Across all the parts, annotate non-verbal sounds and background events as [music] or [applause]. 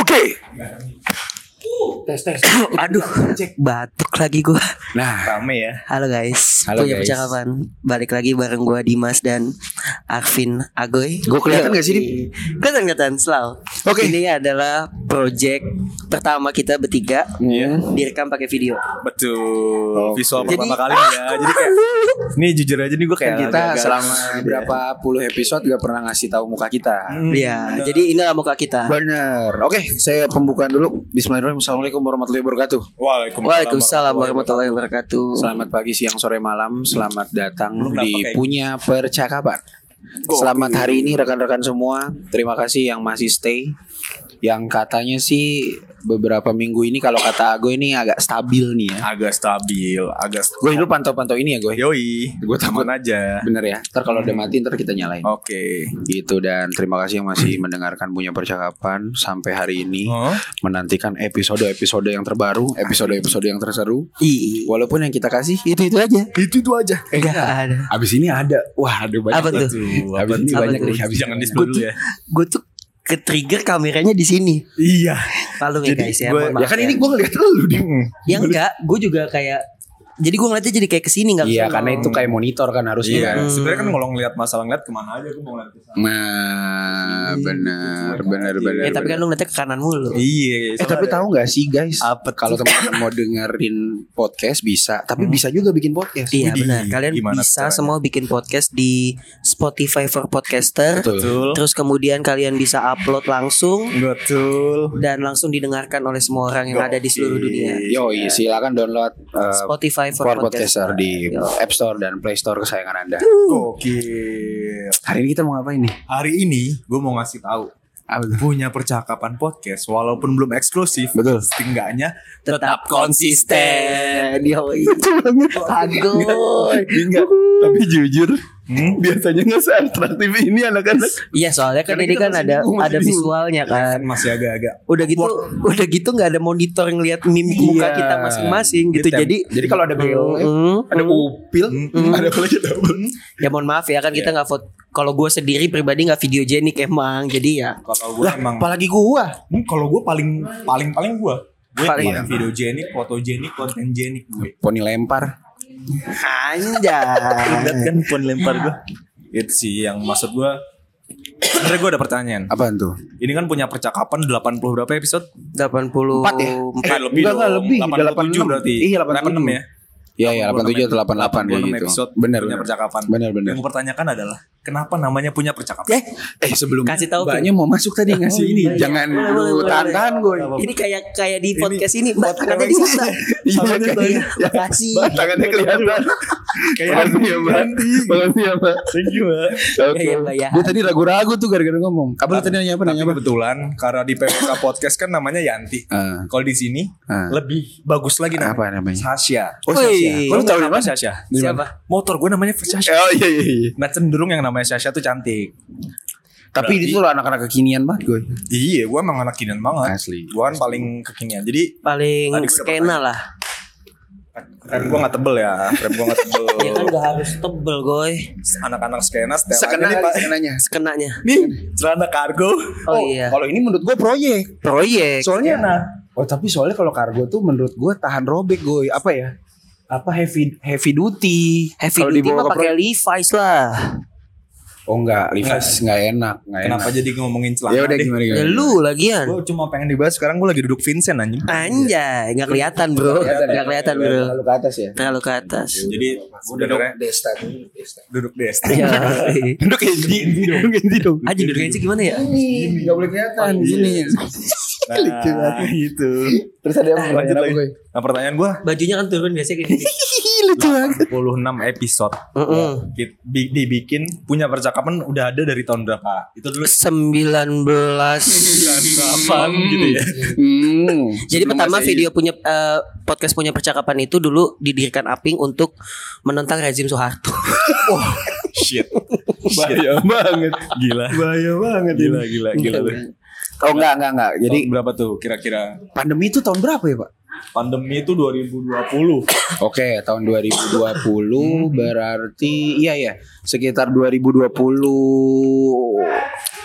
Oke. Tes tes. [coughs] Aduh, batuk lagi gua. Nah, Rame ya. Halo guys, Halo, punya guys. percakapan. Balik lagi bareng gua Dimas dan Arvin Agoy. Gua kelihatan nggak sih, Dim? Kelihatan kelihatan selalu. Oke. Ini adalah project pertama kita bertiga. Iya. Direkam pakai video. Betul. Visual Jadi- pertama kali ya. Jadi kayak Nih jujur aja nih gue kayak kita agak-agak selama gitu ya. berapa puluh episode gak pernah ngasih tahu muka kita. Hmm, Iya, bener. jadi inilah muka kita. Bener. Oke, saya pembukaan dulu. Bismillahirrahmanirrahim. Assalamualaikum warahmatullahi wabarakatuh. Waalaikumsalam, Waalaikumsalam warahmatullahi wabarakatuh. Selamat pagi, siang, sore, malam. Selamat datang Lu di kayak punya percakapan. Selamat hari ini rekan-rekan semua. Terima kasih yang masih stay. Yang katanya sih beberapa minggu ini kalau kata Ago ini agak stabil nih ya. Agak stabil, agak Gue lu pantau-pantau ini ya gue. Yoi, gue taman aja. Bener ya. Ntar kalau udah mati ntar kita nyalain. Oke. Gitu dan terima kasih yang masih mendengarkan punya percakapan sampai hari ini Oh, menantikan episode-episode yang terbaru, episode-episode yang terseru. Ih, Walaupun yang kita kasih itu itu aja. itu itu aja. enggak ada. Abis ini ada, wah ada banyak. Apa tuh? Abis ini Apa banyak tuh? nih. Abis Jangan di Gua dulu tuh- ya. Gue tuh ke trigger kameranya di sini. Iya. Malu ya guys ya. gua- Ya kan ini gue ngeliat lu di. Ya enggak, gue juga kayak jadi gue ngeliatnya jadi kayak ke sini nggak Iya ke sana. karena itu kayak monitor kan harusnya Iya, kan. Hmm. sebenarnya kan kalau ngeliat masalah ngeliat ke mana aja gue mau ngeliat ke sana. Nah, benar, benar, benar. Ya tapi kan lu ngeliatnya ke kanan mulu. Iya, Eh tapi tahu nggak sih guys? Apa? Kalau teman-teman mau dengerin podcast bisa, tapi bisa juga bikin podcast. Iya benar. Kalian gimana bisa caranya? semua bikin podcast di Spotify for Podcaster. Betul. Betul. Terus kemudian kalian bisa upload langsung Betul. dan langsung didengarkan oleh semua orang yang ada di seluruh dunia. Yo, silakan download uh, Spotify for, for podcaster di Yo. App Store dan Play Store kesayangan Anda. Gokil. Hari ini kita mau ngapain nih? Hari ini gue mau ngasih tahu punya percakapan podcast walaupun belum eksklusif, Betul. setidaknya Tetap konsisten. Yoi. [laughs] Agoy. Enggak, tapi jujur, hmm, [laughs] biasanya nggak seatraktif ini anak-anak. Iya soalnya kan Karena ini kita kan ada bingung, ada visualnya kan. Masih agak-agak. Udah gitu udah gitu nggak ada monitor yang lihat mimik Iya. muka kita masing-masing gitu. Ditem- Jadi Jadi kalau ada beo, Mm, ada mm. upil, ada apa lagi tahu? Ya mohon maaf ya kan kita Iya. nggak foto. Kalau gue sendiri pribadi nggak videogenik emang. Jadi ya Kalau gue emang, Apalagi gua. Hmm, kalau gue paling paling paling gue, gue Paling- paling videogenik, fotogenik, kontengenik gue. Poni lempar. Anjay. Lihat kan pun lempar gue. Itu sih yang maksud gue. Sebenernya gue ada pertanyaan. Apaan tuh? Ini kan punya percakapan 80 berapa episode? 84 Empat ya? Eh, lebih enggak, enggak, dong. lebih. 87 berarti. Iya, 87. 86 ya. Iya, iya, 87 atau 88 kayak 86 gitu. episode Benar, punya benar. percakapan. Benar, benar. Yang gue pertanyakan adalah kenapa namanya punya percakapan? Eh, Eh sebelum Kasih tahu, Mbaknya mau masuk tadi ngasih ini, iya. jangan lu tahan-tahan gue. ini kayak kayak di podcast ini. Mbak tangannya di sana. [laughs] Iya. Makasih. Mbak, tangannya kelihatan. Kayak Makasih ya, Mbak. Makasih ya, Mbak. Thank you, Mbak. Oke. Iya, Mbak, ya. Dia tadi ragu-ragu tuh gara-gara ngomong. Apa lu tadi nanya apa? Tapi Nanya apa? kebetulan karena di PPK podcast kan namanya Yanti. Ah. Kalau di sini Ah. lebih bagus lagi namanya. Apa namanya? Sasha. Oh. Sasha. Kau Lu tahu dari nama mana? Sasha? Siapa? Motor gue namanya Sasha. Oh iya iya iya. Nah cenderung yang namanya Sasha tuh cantik. Tapi Berarti- itu loh anak-anak kekinian banget gue. Iya, gue emang anak kinian banget. Asli. Gue kan paling kekinian. Jadi Paling gue skena lah. rem gue gak tebel ya. Rem gue gak tebel. [laughs] Ya kan gak harus tebel goy. Anak-anak skena setel Sekena nih, sekenanya. Sekenanya. Nih, celana kargo. Oh, iya. Kalau ini menurut gue proyek. Proyek. Soalnya nah. Oh tapi soalnya kalau kargo tuh menurut gue tahan robek gue. Apa ya? Apa heavy heavy duty. Heavy Kalau duty mah pakai Levi's lah. Oh enggak, Levi's enggak enak, enggak enak. Kenapa jadi ngomongin celana Ya udah deh? gimana Ya gimana. lu lagian. Gue cuma pengen dibahas sekarang gue lagi duduk Vincent anjing. Anjay, nggak kelihatan bro, Kelihatan ya? nggak kelihatan bro. Terlalu ke atas ya. Terlalu ke atas. Jadi udah Duduk duduk Desta Desta. duduk des. [laughs] Ya. Duduk Genji, duduk Genji dong. Aja duduknya sih gimana ya? Ini enggak boleh kelihatan di sini. Nah, gitu. Terus ada yang Lanjut pertanyaan gue? Nah pertanyaan gue Bajunya kan turun biasanya kayak gini. [laughs] Lucu banget. 86 episode Heeh. Ki- bi- dibikin punya percakapan udah ada dari tahun berapa? Itu dulu 19 98 gitu ya. Hmm. Jadi Sebelum pertama video punya eh, podcast punya percakapan itu dulu didirikan Aping untuk menentang rezim Soeharto. [laughs] Shit. bahaya banget. Gila. Bahaya banget. Gila gila gila. lu. Oh enggak enggak enggak. Jadi Tahun berapa tuh kira-kira? pandemi itu tahun berapa ya, Pak? Pandemi itu 2020. Oke, tahun 2020 berarti iya ya, sekitar 2020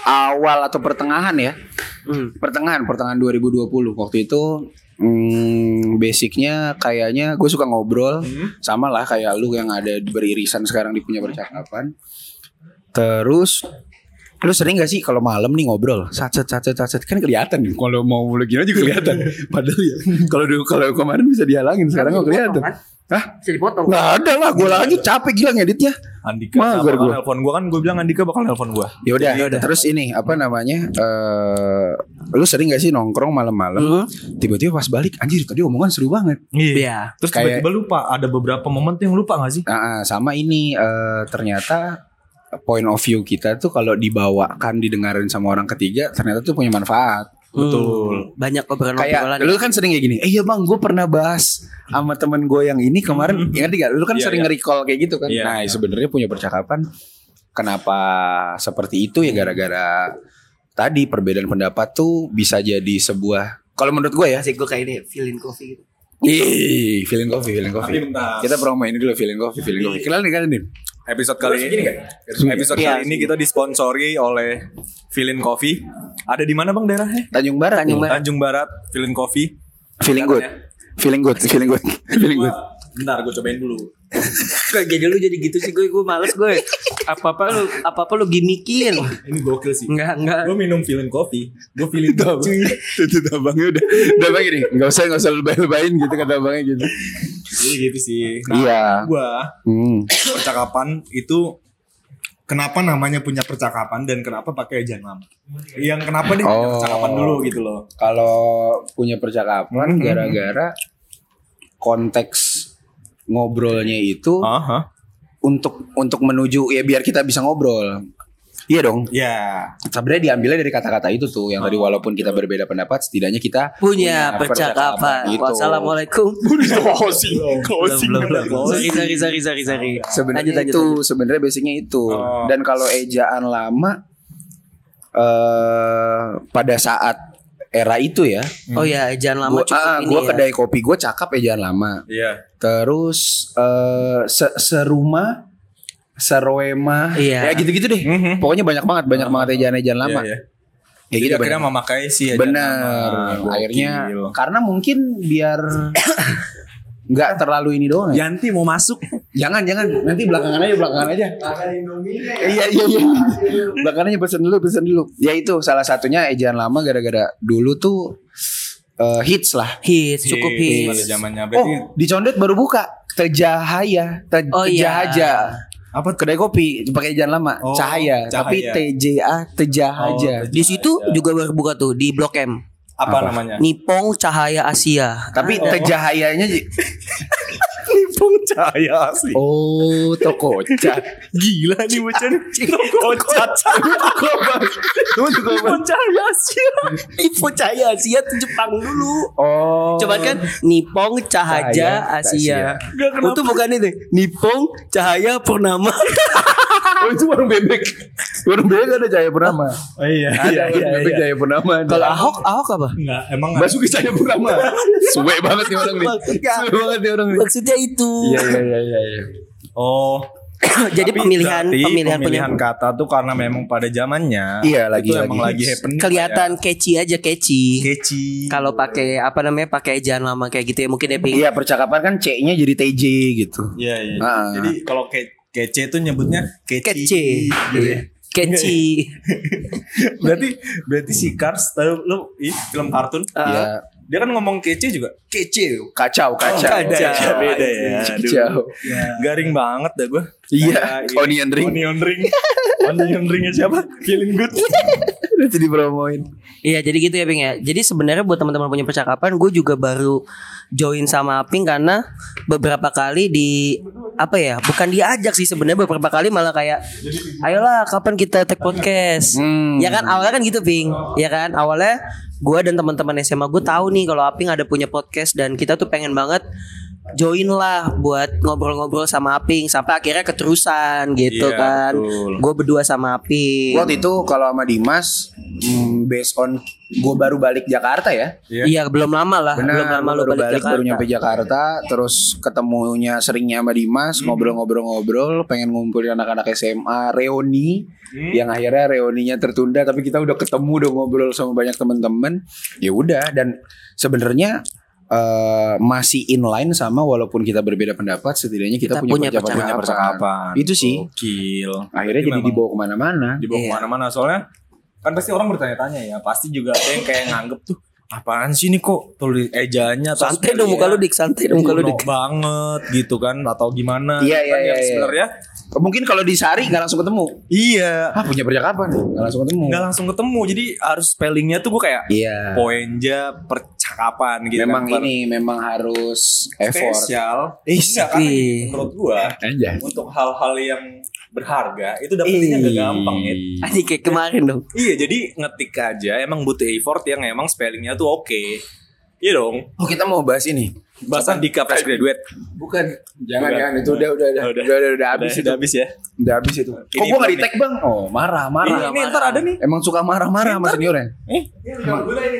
awal atau pertengahan ya. Hmm. Pertengahan, pertengahan 2020 waktu itu hmm, basicnya kayaknya gue suka ngobrol sama lah kayak lu yang ada beririsan sekarang di punya percakapan. Terus lu sering gak sih kalau malam nih ngobrol sacet sacet sacet kan kelihatan nih kalau mau lagi aja kelihatan [laughs] padahal ya kalau dulu kalau kemarin bisa dihalangin sekarang nggak kelihatan kan? Hah? Bisa dipotong. Nggak ada lah, gue lanjut capek gila ngeditnya. Andika Mager bakal gua. nelpon gua kan gue bilang Andika bakal nelpon gua. Ya udah, terus ini apa namanya? eh lu sering gak sih nongkrong malam-malam? Tiba-tiba pas balik, anjir tadi omongan seru banget. Iya. Terus Kayak- tiba-tiba lupa ada beberapa momen tuh yang lupa gak sih? Nah, sama ini eh, ternyata point of view kita tuh kalau dibawakan didengarin sama orang ketiga ternyata tuh punya manfaat. Betul. Banyak obrolan-obrolan. Kayak lu kan sering kayak gini. Eh iya bang, gue pernah bahas sama temen gue yang ini kemarin. Ya ngerti gak? Lu kan Iya, sering iya. nge-recall kayak gitu kan. Iya, nah iya. sebenarnya punya percakapan. Kenapa seperti itu ya gara-gara tadi perbedaan pendapat tuh bisa jadi sebuah. Kalau menurut gue ya. Asik gue kayak ini feeling coffee gitu. Ih, feeling coffee, feeling coffee. Kita promo ini dulu feeling coffee, feeling coffee. Kenal nih kalian nih. Episode kali ini Episode Iya, kali ini kita disponsori oleh Filin Coffee. Ada di mana Bang daerahnya? Tanjung Barat. Tanjung. Barat. Tanjung Barat, Filin Coffee. Feeling good. Feeling good, feeling good, [laughs] feeling good. Bentar, gue cobain dulu. [laughs] Kok jadi lu jadi gitu sih gue gue males gue. Apa-apa lu apa-apa lu gimikin. Ini gokil sih. Enggak, enggak. Gue minum Filin Coffee. Gue apa? cuy. Itu tuh abangnya udah udah abang gini, nggak usah nggak usah lebay-lebayin gitu kata abangnya gitu. Jadi gitu sih. Iya. Gue Hmm. percakapan itu kenapa namanya punya percakapan dan kenapa pakai ejaan lama? Yang kenapa punya Oh. percakapan dulu gitu loh. Kalau punya percakapan Hmm. gara-gara konteks ngobrolnya itu Aha. untuk untuk menuju ya biar kita bisa ngobrol. Iya dong. Ya. Sebenarnya diambilnya dari kata-kata itu tuh yang tadi walaupun kita berbeda pendapat setidaknya kita Punya percakapan. gitu. Wassalamualaikum. [laughs] Closing, closing. Sorry, sorry, sorry, sorry, sorry. Sebenarnya itu sebenarnya basicnya itu. Oh. Dan kalau ejaan lama eh pada saat era itu ya, Oh ya, jangan lama gua, cukup ah, ini gua ya. kedai kopi gue cakep ejaan lama. Iya. Terus eh se- serumah, seroema, Iya. ya gitu-gitu deh. Mhm. Pokoknya banyak banget, banyak banget ejaan-ejaan lama. Iya, iya. Ya Jadi gitu akhirnya banyak. memakai sih ejaan Bener. lama. Gokil. Akhirnya karena mungkin biar [coughs] nggak terlalu ini doang. Ya. Yanti mau masuk. Jangan jangan nanti belakangan aja belakangan aja. Iya iya iya. Belakangan aja pesen dulu pesen dulu. Ya itu salah satunya ejaan lama gara-gara dulu tuh eh, hits lah. Hits, cukup Pada hits. zamannya Oh berarti di Condet baru buka Tejahaya Te Oh, iya. Apa Kedai kopi pakai ejaan lama Oh, Cahaya, tapi Cahaya. TJA Tejahaja. Oh, Di situ juga baru buka tuh di Blok M. apa, Apa? namanya? Nipong Cahaya Asia. tapi Tejahayanya [laughs] Nipung cahaya asli. Oh, toko cat. Gila nih bocah nih. Kocat. Tunggu tunggu apa? Cahaya Asia. Cahaya Asia tuh Jepang dulu. Oh. Coba kan Nipong Cahaya Asia. Kenapa? Itu bukan itu. Nipong Cahaya Purnama. [laughs] Oh itu warung bebek. Warung bebek ada Jaya Purnama. Oh iya. Ada warung bebek Jaya Purnama. Kalau Ahok, Ahok apa? Enggak, emang Basuki Jaya Purnama. Suwe banget nih orang nih. Suwe banget nih orang nih. Maksudnya itu. Iya iya iya iya. iya. Oh, [coughs] Jadi tapi pemilihan pemilihan pemilihan kata tuh karena memang pada zamannya Iya, lagi- itu lagi emang lagi happening kelihatan catchy aja catchy. kayak keci. Kalau pakai apa namanya pakai ejaan lama kayak gitu ya mungkin ya. Iya percakapan kan C-nya jadi TJ gitu. Iya iya. Ah. Jadi kalau ke kece tuh nyebutnya keci. Kece. Gitu ya. [laughs] Berarti berarti si Cars tahu lu ih, film kartun Iya. dia kan ngomong kece juga kece Kacau kacau. beda ya, beda ya. Kacau. garing banget dah gue Iya, onion ring. onion ring [laughs] onion ringnya siapa feeling good [laughs] [laughs] Nanti dipromoin. Iya jadi gitu ya Ping ya. Jadi sebenarnya buat teman-teman punya percakapan, gue juga baru join sama Ping karena beberapa kali di apa ya? Bukan diajak sih sebenarnya beberapa kali malah kayak, ayolah kapan kita take podcast? Hmm. Ya kan awalnya kan gitu Ping, ya kan awalnya gue dan teman-teman SMA gue tahu nih kalau Aping ada punya podcast dan kita tuh pengen banget join lah buat ngobrol-ngobrol sama Aping sampai akhirnya keterusan gitu Iya, kan. Gue berdua sama Aping. Waktu itu kalau sama Dimas hmm, based on gue baru balik Jakarta ya. Iya. Iya belum lama lah, Benar, belum lama baru balik, balik, Jakarta. baru nyampe Jakarta, terus ketemunya seringnya sama Dimas, Hmm. ngobrol-ngobrol-ngobrol, pengen ngumpulin anak-anak SMA, reuni, Hmm. yang akhirnya reuninya tertunda, tapi kita udah ketemu, udah ngobrol sama banyak teman-teman, ya udah, dan sebenarnya eh, masih inline sama walaupun kita berbeda pendapat, setidaknya kita, Kita punya, punya percakapan. percakapan. Itu sih. Gokil. Akhirnya Jadi dibawa ke mana-mana. dibawa Iya. ke mana-mana soalnya kan pasti orang bertanya-tanya ya pasti juga ada yang kayak nganggep tuh apaan sih ini kok tulis ejanya atau Santai dong muka lu dik, santai dong muka lu dik. banget gitu kan atau gimana Iya, Kan iya, yang iya, iya. sebenarnya Mungkin kalau di Sari nggak langsung ketemu. iya Ah punya percakapan, nggak langsung ketemu. nggak langsung ketemu jadi harus spellingnya tuh gue kayak Iya. poinja percakapan gitu memang kan. ini memang harus effort. spesial Ih, Enggak, kan menurut gua Anjay. untuk hal-hal yang berharga itu dapetinnya gak gampang ya Anjing kayak kemarin dong. Iya jadi ngetik aja emang butuh effort yang emang spellingnya tuh oke. Iya dong. Oh kita mau bahas ini. Bahasa Dika fresh graduate. Bukan. Jangan Bukan. jangan itu udah udah udah Oh, udah udah, udah, habis udah, itu. udah habis ya. Udah habis itu. Kok gua nggak di belum tag bang? Oh marah marah. Ini, ini ntar ada nih. Emang suka marah-marah sama seniornya. Eh,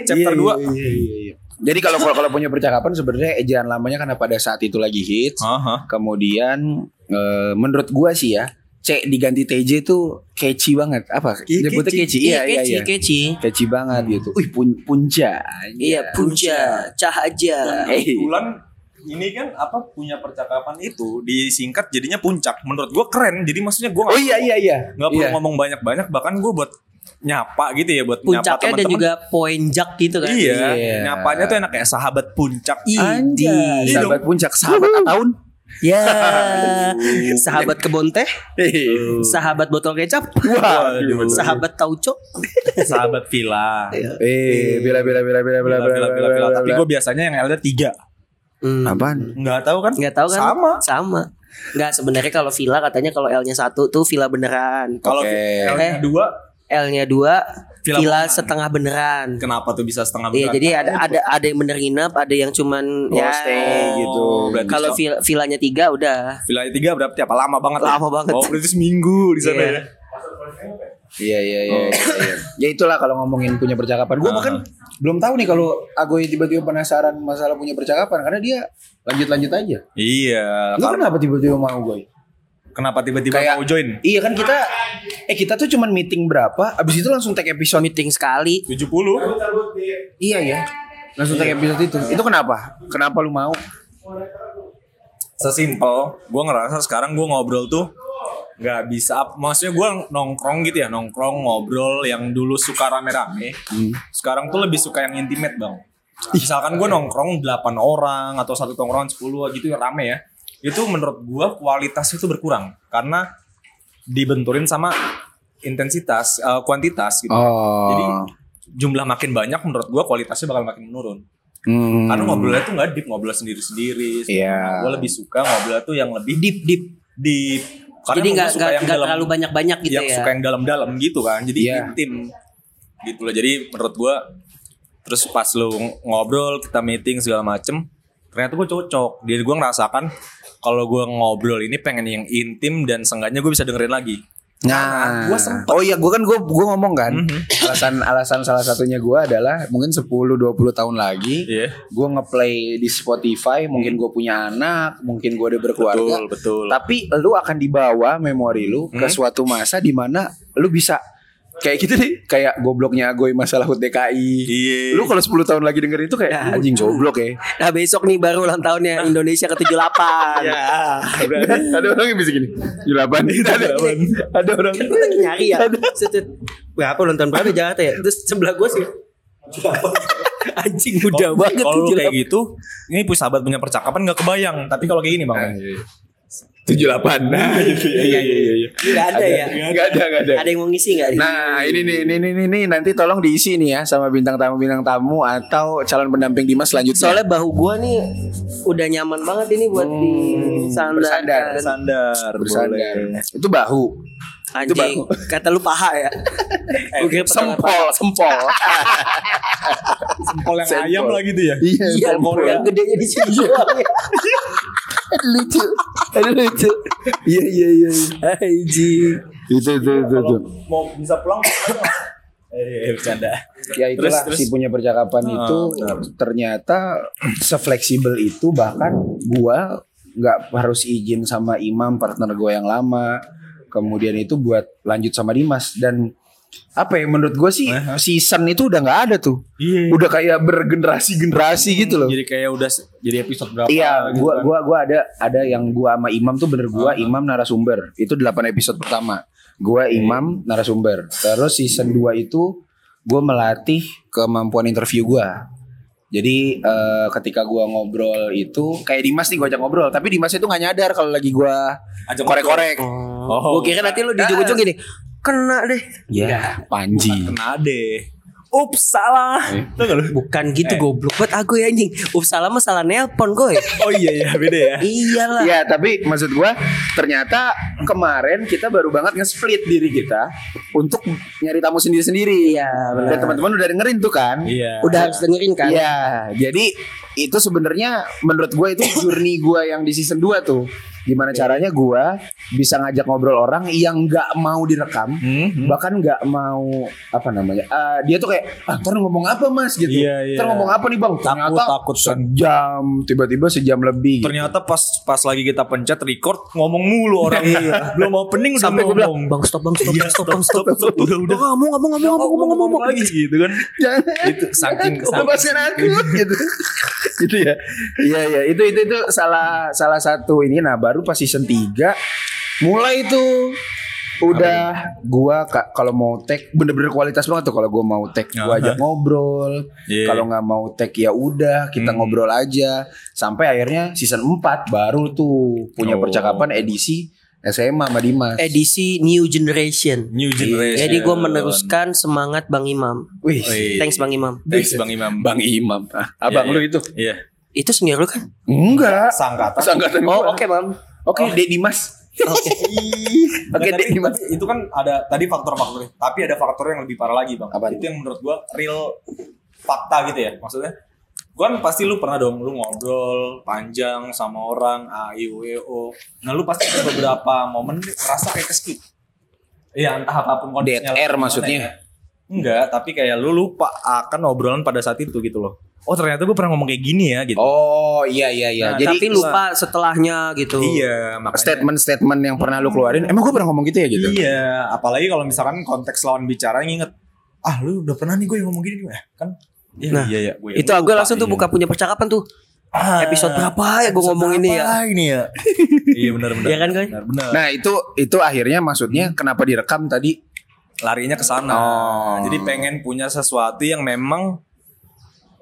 chapter Iya, 2. iya, iya, iya. Jadi kalau kalau kalau punya percakapan sebenarnya ejaan lamanya karena pada saat itu lagi hits. Aha. Kemudian eh, menurut gua sih ya, C diganti TJ tuh catchy banget. Apa? Iya, Nyebutnya catchy. catchy. Iya iya keci, iya. keci. Catchy banget gitu. Wih pun punca. Iya, punca, cahaja. Kebetulan ini kan apa punya percakapan itu disingkat jadinya puncak. Menurut gua keren. Jadi maksudnya gua Oh iya iya iya. nggak perlu Iya. ngomong banyak-banyak. Bahkan gua buat nyapa gitu ya buat nyapa Puncaknya dan teman-teman. juga poin jak gitu kan. Iya, Iya. nyapanya tuh enak kayak sahabat puncak. Anjay, Iya sahabat puncak, sahabat [laughs] tahun. Ya, sahabat kebon teh, sahabat botol kecap, Waduh. sahabat tauco. sahabat villa. Eh, bila bila bila bila bila Villa, villa, villa, villa. Tapi gue biasanya yang L-nya tiga. Hmm. apaan? Nggak tahu kan? Nggak tahu kan? Sama. Sama. Nggak sebenarnya kalau villa katanya kalau L-nya satu tuh villa beneran. Kalau Oke. L-nya dua, L-nya dua Villa setengah beneran. kenapa tuh bisa setengah Iya, beneran? jadi ada ada ada yang bener nginep, ada yang cuman ya stay gitu. berarti Kalau vil- villanya tiga udah Villa tiga berarti apa? Lama banget. ya? Lama banget. Oh, berarti seminggu di sana Iya. ya. Iya iya iya. iya. Ya itulah kalau ngomongin punya percakapan. Gue Ah. bahkan belum tahu nih kalau Agoy tiba-tiba penasaran masalah punya percakapan karena dia lanjut-lanjut aja. Iya. Lu kenapa tiba-tiba mau Goy? Kenapa tiba-tiba Kayak- mau join? Iya kan kita eh kita tuh cuman meeting berapa, abis itu langsung take episode. meeting sekali. 70 Iya ya. Langsung take episode itu. Itu kenapa? Kenapa lu mau? Sesimpel, gue ngerasa sekarang gue ngobrol tuh nggak bisa. Maksudnya gue nongkrong gitu ya, nongkrong ngobrol yang dulu suka rame-rame. Sekarang tuh lebih suka yang intimate bang. Misalkan gue nongkrong 8 orang atau satu tongkrongan 10 gitu yang rame ya. Itu menurut gue kualitasnya itu berkurang karena dibenturin sama intensitas, eh, kuantitas gitu. Oh. Jadi jumlah makin banyak menurut gue kualitasnya bakal makin menurun. Hmm. Karena ngobrolnya tuh nggak deep, ngobrol sendiri-sendiri. Iya. Gue lebih suka ngobrolnya tuh yang lebih Deep deep. deep. Karena Jadi gua nggak suka nggak yang nggak dalam- terlalu banyak-banyak gitu yang ya. suka yang dalam-dalam gitu kan. Jadi Iya. intim. Gitu loh. Jadi menurut gue terus pas lu ngobrol, kita meeting segala macem, ternyata gue cocok. Jadi gue ngerasakan kalau gue ngobrol ini pengen yang intim dan seenggaknya gue bisa dengerin lagi. Nah, gua sempet. oh iya, gue kan gue gue ngomong kan, Mhm. alasan alasan salah satunya gue adalah mungkin 10-20 tahun lagi, Iya. gue ngeplay di Spotify, mungkin gue punya anak, mungkin gue udah berkeluarga, Betul, betul. tapi lu akan dibawa memori lu ke Hmm. suatu masa di mana lu bisa kayak gitu deh, kayak gobloknya Agoy masalah HUT DKI. Iya. Lu kalau 10 tahun lagi denger itu kayak Ya, anjing goblok ya. Nah besok nih baru ulang tahunnya Indonesia ke-78 Ya, [laughs] ada orang yang bisa gini. 78. ada, ada orang. Kan gue lagi nyari ya. Berapa ulang tahun berapa di Jakarta ya Terus sebelah gue sih [laughs] Anjing muda Kalau- banget Kalau 78. kayak gitu, ini sahabat punya percakapan nggak kebayang. Tapi kalau kayak gini bang, iya. 78. Nah, [laughs] iya iya iya iya. Nggak ada ya Enggak ada, enggak ada. Ada yang mau ngisi gak nih Nah ini nih, ini nih, ini nih nanti tolong diisi nih ya sama bintang tamu bintang tamu atau calon pendamping Dimas selanjutnya. Soalnya bahu gue nih Udah nyaman banget ini buat di bersandar. sandar bersandar, bersandar. boleh. Itu bahu. Anjing bahu. [laughs] Kata lu paha ya Gua kira pertama- Sempol, sempol. [laughs] Sempol yang Sempol. ayam lah gitu ya. Iya, Iya sempol. yang gedenya di sini ya lucu. Aduh [laughs] lucu. Iya iya iya. Anjing. Itu itu itu. itu. Mau bisa pulang Eh, bercanda. Ya itulah Terus, terus. si punya percakapan Ah, itu ternyata sefleksibel itu bahkan gua nggak harus izin sama imam partner gue yang lama. Kemudian itu buat lanjut sama Dimas dan apa ya menurut gue sih season itu udah nggak ada tuh. Iya. Udah kayak bergenerasi-generasi gitu loh. Jadi kayak udah jadi episode berapa Iya, gitu gua kan. gua gua ada ada yang gua sama Imam tuh bener gua Imam narasumber. Itu 8 episode pertama. Gua Imam narasumber. Terus season 2 itu gua melatih kemampuan interview gua. Jadi eh, ketika gua ngobrol itu kayak Dimas nih gua ajak ngobrol, tapi Dimas itu nggak nyadar kalau lagi gua korek-korek. Oh, gue kira nanti lu di ujung-ujung gini. Kena deh. Ya, Panji. Kena deh. Ups salah. Lu? Bukan gitu Eh. goblok buat aku ya anjing. Ups salah mah salah nelpon gue. [laughs] Oh iya iya beda ya. Iyalah. Ya, tapi maksud gua ternyata kemarin kita baru banget nge-split diri kita untuk nyari tamu sendiri-sendiri. Iya, benar. Dan teman-teman udah dengerin tuh kan? Iya. Udah harus dengerin kan? Iya, jadi itu sebenarnya menurut gue itu journey gue yang di season 2 tuh. Gimana caranya gue bisa ngajak ngobrol orang yang nggak mau direkam, Hmm, hmm. bahkan nggak mau apa namanya? eh, dia tuh kayak, ah, ntar ngomong apa mas gitu? Iya, iya. Ntar ngomong apa nih bang? Ternyata takut sejam, tiba-tiba sejam lebih. gitu. Ternyata pas pas lagi kita pencet record ngomong mulu orang Belum opening udah Sampai gue bilang, ngomong. bang stop bang stop Iya, bang stop bang stop. stop, udah udah. Ngomong ngomong ngomong ngomong ngomong ngomong ngomong. lagi gitu kan. Itu saking aku gitu. Gitu ya. Iya iya itu itu itu salah salah satu ini nah baru pas season 3 mulai itu udah gua ka- kalau mau tag bener-bener kualitas banget tuh kalau gua mau tag gua ajak ngobrol Iya. kalau nggak mau tag ya udah kita Hmm. ngobrol aja sampai akhirnya season 4 baru tuh punya Oh. percakapan edisi SMA sama Dimas Edisi New Generation. New generation. Jadi gue meneruskan semangat Bang Imam. Wih. Thanks Bang Imam. Thanks Bang Imam. Bang Imam ah, abang Iya, lu itu Iya. Itu senior lu kan? enggak Sangkatan. Sangkatan Oh oke Mam. Oke, Dek Dimas. Oke. [laughs] Oke, Nah, Dek Dimas. itu kan ada tadi faktor-faktornya. Tapi ada faktor yang lebih parah lagi, Bang. Apa? Itu yang menurut gua real fakta gitu ya. Maksudnya kan pasti lu pernah dong lu ngobrol panjang sama orang A I U E O. Nah, lu pasti ada beberapa momen ngerasa kayak keskip. Iya, entah apa pun Dead kondisinya. air gimana maksudnya. ya. Enggak, tapi kayak lu lupa akan obrolan pada saat itu gitu loh. Oh, ternyata gue pernah ngomong kayak gini ya gitu. Oh, iya iya iya. Nah, Jadi Tapi lupa setelahnya gitu. Iya, makanya statement-statement yang pernah lu keluarin, emang gue pernah ngomong gitu ya gitu? Iya, apalagi kalau misalkan konteks lawan bicara nginget, ah lu udah pernah nih gue ngomong gini nih, kan? Iya, Nah, iya, iya, gue Itu gue langsung tuh buka punya percakapan tuh. Episode berapa ya gue ngomong ini ya? ini ya? [laughs] iya benar benar. Iya kan? Benar benar. Nah, itu itu akhirnya maksudnya kenapa direkam tadi? Larinya ke sana. Oh. Jadi pengen punya sesuatu yang memang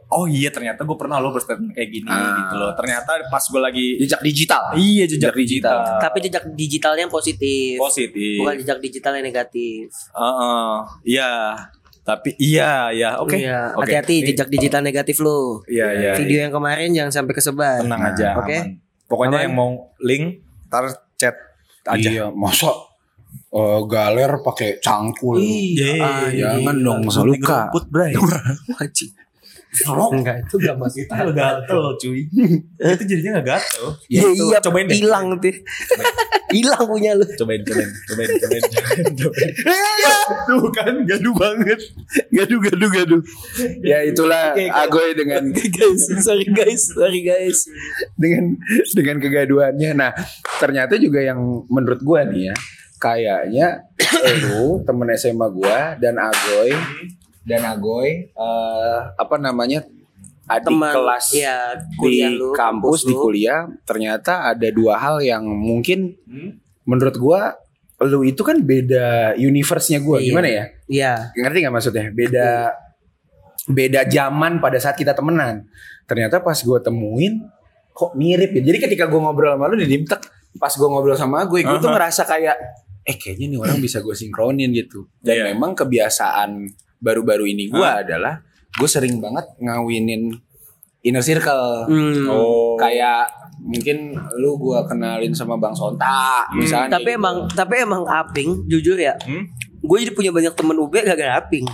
Oh iya ternyata gue pernah lo berstatement kayak gini Ah. gitu loh. Ternyata pas gue lagi Jejak digital. Iya jejak digital. Tapi jejak digitalnya yang positif. Positif. Bukan jejak digital yang negatif. Heeh. Iya. Tapi iya ya oke. Iya, Oke. hati-hati jejak digital negatif lu. Iya iya. Video yang kemarin jangan sampai kesebar. tenang aja. Oke. aman. Pokoknya Aman. yang mau link tar chat aja. Iya, masa eh, galer pakai cangkul. Iya, Ah, jangan dong, masa luka. Rumput, bray. [laughs] Anjing. Enggak, itu gak [laughs] masuk. Itu lo gatel cuy. itu jadinya gak gatel. Iya, Itu, iya, cobain deh. hilang tuh. Hilang punya lu. Cobain, cobain, cobain, cobain, cobain. Tuh [laughs] kan gaduh banget. Gaduh gaduh gaduh. Ya itulah oke. Agoy dengan [laughs] guys, sorry guys, sorry guys. dengan dengan kegaduhannya. Nah, ternyata juga yang menurut gua nih ya, kayaknya [coughs] lu temen SMA gua dan Agoy dan Agoy eh, apa namanya? adik Teman kelas ya di kuliah lu, kampus di lu. kuliah ternyata ada dua hal yang mungkin Hmm? menurut gua lu itu kan beda universe-nya gua Iya. gimana ya? Iya. ngerti nggak maksudnya beda beda zaman pada saat kita temenan ternyata pas gue temuin kok mirip ya jadi ketika gue ngobrol sama lu di dimtek pas gue ngobrol sama gue gue tuh Aha. ngerasa kayak eh kayaknya nih orang bisa gue sinkronin gitu dan Iya. memang kebiasaan baru-baru ini gue adalah gue sering banget ngawinin inner circle Hmm. Oh. kayak mungkin lu gue kenalin sama bang Sonta misalnya Tapi emang tapi emang Aping jujur ya. Hmm? Gue jadi punya banyak temen UB gara-gara Aping.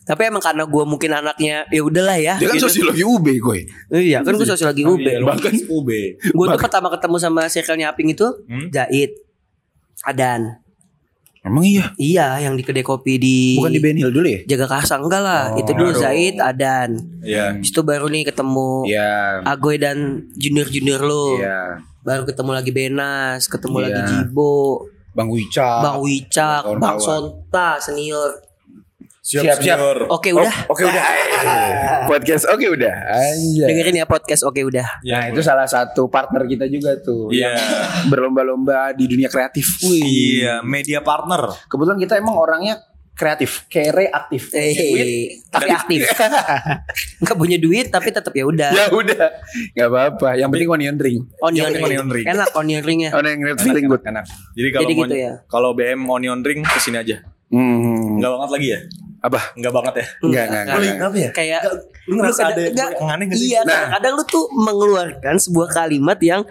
Tapi emang karena gue mungkin anaknya ya udahlah ya. Dia kan gitu. sosiologi UB gue. Iya kan gue sosiologi UB. Iya, lu Bahkan- UB. Gue tuh pertama ketemu sama circle-nya Aping itu Hmm? Jahit. Adan. Emang iya. Iya yang di kedai kopi di Bukan di Ben Hill dulu ya? Jaga Kasang enggak lah. Oh, itu dulu. Zaid, Adan. Iya. Habis itu baru nih ketemu Iya. Agoy dan junior-junior lo. Iya. Baru ketemu lagi Benas, ketemu Iya. lagi Jibo, Bang Wicca. Bang Wicak. Bang Sonta senior. Siap, Siap, siap. senior. Oke udah. Oke udah. [laughs] Podcast oke udah. Anjay. Dengerin ya podcast Oke udah. Nah itu salah satu partner kita juga tuh. Iya. yang Berlomba-lomba di dunia kreatif. Wih. Iya, media partner. Kebetulan kita emang orangnya kreatif, kere aktif. Eh, tapi aktif. Enggak punya duit tapi [laughs] tetap ya udah. ya udah, nggak apa-apa. Yang penting onion ring. Onion ring. onion ring. Enak onion ringnya. Onion ring feeling good. Enak. Jadi kalau Jadi gitu ya. kalau BM onion ring ke sini aja. Hmm. Enggak banget lagi ya? Apa? Enggak banget ya? Enggak, enggak, enggak. enggak. Kenapa ya? Kayak Lu ngerasa kadang- ada enggak, yang aneh gak sih? Iya, Nah. kadang lu tuh mengeluarkan sebuah kalimat yang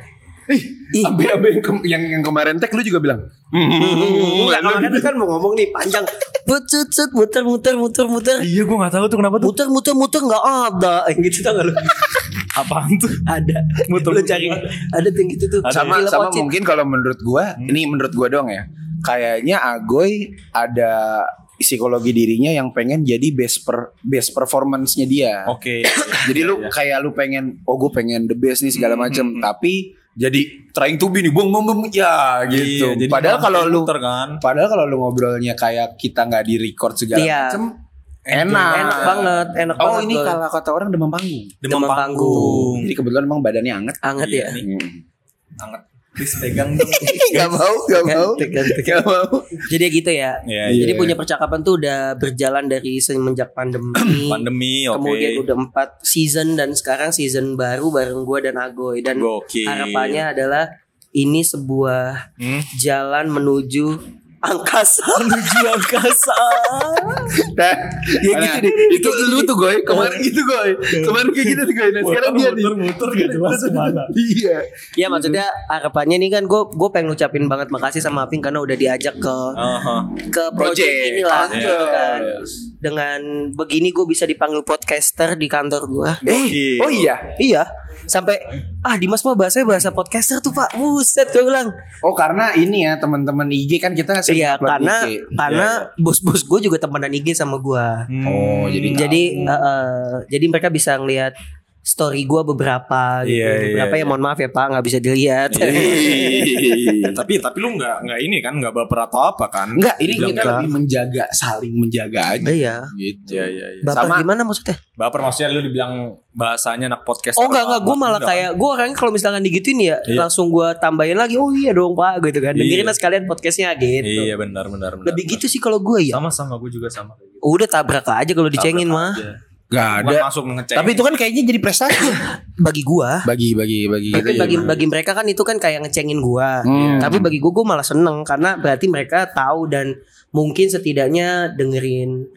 Ih, Abe abe yang, ke- yang yang kemarin tag lu juga bilang. Hmm. Enggak, kemarin kan mau ngomong nih panjang. Cut cut muter muter muter muter. Iya, gue gak tahu tuh kenapa tuh. Muter muter muter nggak ada yang gitu tau gak lu? [laughs] Apaan tuh? Ada. Muter- lu cari ada tuh yang gitu tuh. sama sama mungkin kalau menurut gua ini menurut gua doang ya kayaknya Agoy ada psikologi dirinya yang pengen jadi best per best performance-nya dia Oke. [coughs] jadi lu kayak lu pengen oh gue pengen the best nih segala macem tapi jadi trying to be nih bung bung bung ya gitu Iya, jadi padahal kalau lu kan. padahal kalau lu ngobrolnya kayak kita nggak di record segala Iya. macem enak Enak banget, enak oh banget. ini kalau kata orang demam panggung Demam, Demam panggung. jadi kebetulan emang badannya anget anget Iya, ya. nih. Hmm. Anget. Please pegang dong. [laughs] Gak mau, gak mau, gak mau. Jadi gitu ya. Iya, Jadi iya. punya percakapan tuh udah berjalan dari semenjak pandemi. [clears throat] Pandemi, oke. Kemudian udah empat season dan sekarang season baru bareng gue dan Agoy dan Gokil. harapannya adalah ini sebuah Hmm? jalan menuju angkasa. Menuju angkasa. Nah, Ya nah, gitu deh. itu lu tuh goy, kemarin gitu goy, kemarin kayak gitu tuh goy. Nah sekarang dia nih. muter gak jelas ke mana. Iya. Ya maksudnya harapannya nih kan gue gue pengen ngucapin banget makasih sama Aping karena udah diajak ke Aha. ke project, Project. ini lah Iya, gitu kan. iya. Dengan begini gue bisa dipanggil podcaster di kantor gue. Gokil. Oh iya. Iya. Sampai ah Dimas mah bahasanya bahasa podcaster tuh Pak. Buset gue bilang. Oh karena ini ya teman-teman IG kan kita Iya karena IG. karena bos-bos gue juga temenan IG sama gue. Hmm. Oh jadi Jadi eh, eh, jadi mereka bisa ngelihat story gue beberapa gitu. Iya, iya, beberapa ya iya. mohon maaf ya Pak nggak bisa dilihat. Eh, [laughs] tapi tapi lu nggak nggak ini kan nggak baper atau apa kan? Enggak, ini Dibilang kita nggak. lebih menjaga, saling menjaga aja. Iya. Gitu. Iya iya iya. Bapak Sama- gimana maksudnya? Baper maksudnya lu dibilang bahasanya anak podcast. Oh enggak enggak gue malah kayak gue orangnya kalau misalkan digituin ya Iya. langsung gue tambahin lagi oh iya dong pak gitu kan dengerin Iya. sekalian podcastnya gitu. Iya benar benar benar. Lebih gitu sih kalau gue ya. Sama sama gue juga sama. kayak gitu. Udah tabrak aja kalau dicengin mah. Aja. Gak ada. masuk ngecek. Tapi itu kan kayaknya jadi prestasi. [coughs] Bagi gue. bagi bagi bagi Tapi kita bagi ya. bagi mereka kan itu kan kayak ngecengin gue. Hmm. Tapi bagi gue gue malah seneng karena berarti mereka tahu dan mungkin setidaknya dengerin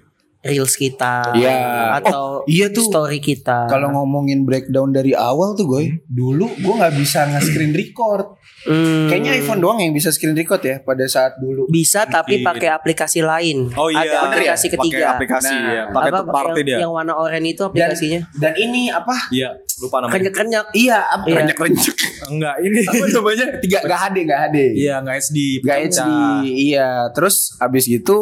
reels kita Iya. atau Oh, iya tuh. story kita. Kalau ngomongin breakdown dari awal tuh gue, dulu gue nggak bisa nge-screen record. Hmm, Kayaknya iPhone doang yang bisa screen record ya pada saat dulu. bisa tapi pakai aplikasi lain. Oh iya. Ada aplikasi Pakai ketiga. aplikasi Nah, ya. Pakai Apa, third party yang, dia. yang warna oranye itu Dan, aplikasinya. dan ini apa? Iya, lupa namanya. Kenyak-kenyak. Iya, apa? Iya. Renyek. Enggak, ini. [laughs] apa namanya? Tiga gak HD gak HD. Iya, enggak SD. Gak. HD. Iya. Terus abis gitu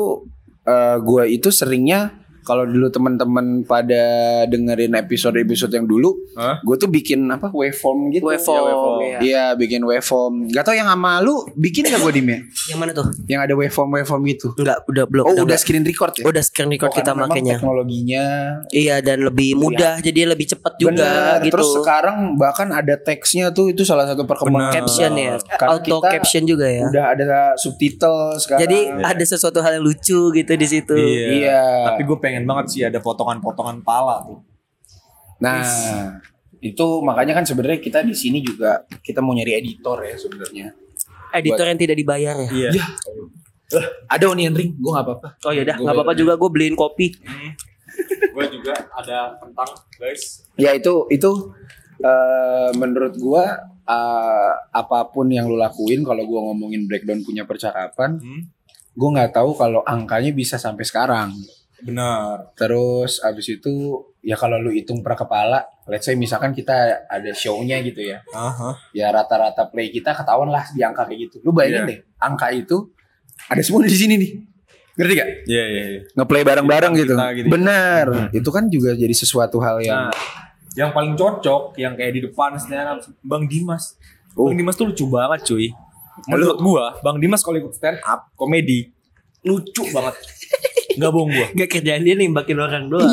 eh gue itu seringnya kalau dulu teman-teman pada dengerin episode-episode yang dulu, Hah? gue tuh bikin apa waveform gitu. Waveform, Iya, waveform. iya. Iya, bikin waveform. Gak tau yang sama lu bikin gak gue dim ya? Yang mana tuh? Yang ada waveform waveform gitu. Enggak, udah belum. Oh, udah enggak. screen record ya? Udah screen record Oh, kita makanya. teknologinya Iya dan lebih mudah jadi lebih cepat juga Bener. gitu. Terus sekarang bahkan ada teksnya tuh itu salah satu perkembangan. Bener. caption ya, Karena auto caption juga ya. Udah ada subtitle sekarang. Jadi ada sesuatu hal yang lucu gitu di situ. Iya. Iya. Tapi gue pengen banget sih ada potongan-potongan pala tuh. Nah, itu makanya kan sebenarnya kita di sini juga kita mau nyari editor ya sebenarnya. Editor yang tidak dibayar ya. Iya. Ya. Lah, ada onion ring, gue nggak apa-apa. Oh ya udah, Gua nggak apa-apa juga gue beliin kopi. [laughs] gue juga ada kentang, guys. Ya itu itu eh, menurut gue eh, apa pun yang lu lakuin kalau gue ngomongin breakdown punya percakapan, Hmm. gue nggak tahu kalau angkanya bisa sampai sekarang. Benar. Terus abis itu ya kalau lu hitung per kepala, let's say misalkan kita ada show-nya gitu ya. Aha. Ya rata-rata play kita ketahuan lah di angka kayak gitu. Lu bayangin Iya. deh, angka itu ada semua di sini nih. Ngerti gak? Iya iya. iya. Ngeplay bareng-bareng gitu. gitu ya. Bener. Itu kan juga jadi sesuatu hal yang Nah, yang paling cocok yang kayak di depan stand up Bang Dimas. Oh. Bang Dimas tuh lucu banget cuy. Menurut gua, Bang Dimas kalau ikut stand up komedi lucu banget. Enggak bohong gua. Gak kerjaan dia nembakin orang doang.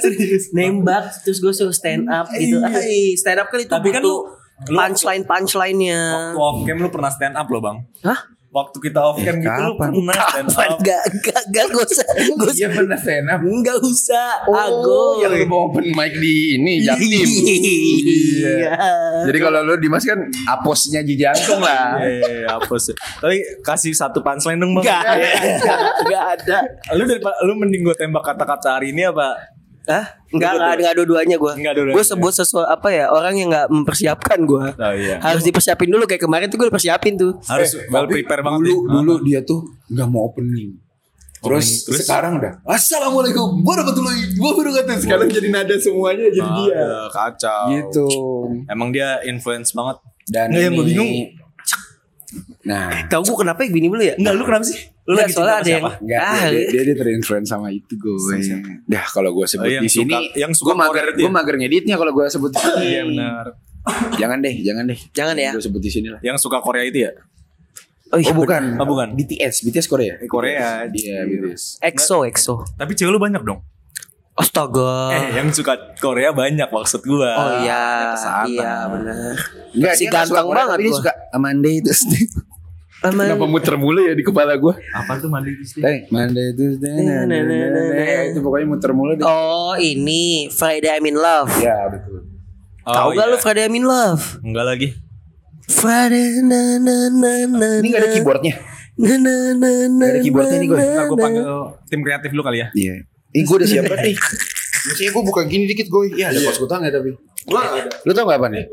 Serius. [laughs] Nembak terus gue suruh stand up gitu. Ay, stand up kan itu Tapi kan lu- punchline punchline-nya. Waktu off cam lu pernah stand up loh, Bang. Hah? Waktu kita off cam gitu lu Kapan? pernah stand up. Gak, gak, gak, gak usah. Gak usah. Iya pernah stand up. Enggak usah. Oh, Ago. yang lu mau open mic di ini Jaktim. Iya. Jadi kalau lu Dimas kan aposnya Ji Jantung lah. Eh, apa sih? Tapi kasih satu punchline dong, Bang. Gak ada. Gak ada. Lu daripada lu mending gue tembak kata-kata hari ini apa? Hah? Enggak, enggak, enggak dua-duanya gue. Enggak dua-duanya. Gue sebut sesuatu apa ya orang yang enggak mempersiapkan gue. Oh iya. Harus dipersiapin dulu kayak kemarin tuh gue persiapin tuh. Harus Eh, well prepare banget. Dulu ya. dulu dia tuh nggak mau opening. Terus, terus? sekarang udah Assalamualaikum warahmatullahi wabarakatuh Sekarang jadi nada semuanya jadi Ah, dia ya, kacau. Gitu Emang dia influence banget. Dan Nggak, yang gue bingung. Nah Tahu gue kenapa ya bini dulu ya? Enggak, lu kenapa sih? Lu Nggak, lagi soalnya ada sama yang siapa? Enggak, Ah, dia, dia, dia terinfluence sama itu gue. Dah kalau gue sebut Oh, yang di sini, suka- yang suka gue mager, gue ya? mager ngeditnya kalau gue sebut di sini. Iya benar. Jangan deh, jangan deh. Jangan ya. Gue sebut di sini lah. Yang suka Korea itu ya? Oh, iya, Oh bukan, Oh, bukan. BTS, BTS Korea. Korea. Iya BTS. EXO, EXO. Tapi cewek lu banyak dong. Astaga. Eh, yang suka Korea banyak maksud gua. Oh iya, Ke sana. iya benar. Enggak, Si dia suka ganteng Korea, banget tapi dia gua. suka Amanda itu. Aman. Kenapa muter mulu ya di kepala gue? Apa tuh mandi di sini? Eh, Manda itu Nah, nah, nah, nah, nah. itu pokoknya muter mulu deh. Oh ini Friday I'm in Love. Ya betul. Oh, Tahu gak iya. lu Friday I'm in Love? Enggak lagi. Friday na na na na. Ini gak ada keyboardnya. Na na na na. Gak ada keyboardnya nih gue. Ntar gue panggil tim kreatif lu kali ya. Iya. Ini gue udah siap banget nih. [laughs] Biasanya gue buka gini dikit gue. Iya ada kos kutang ya tapi. Lu tau gak apa nih?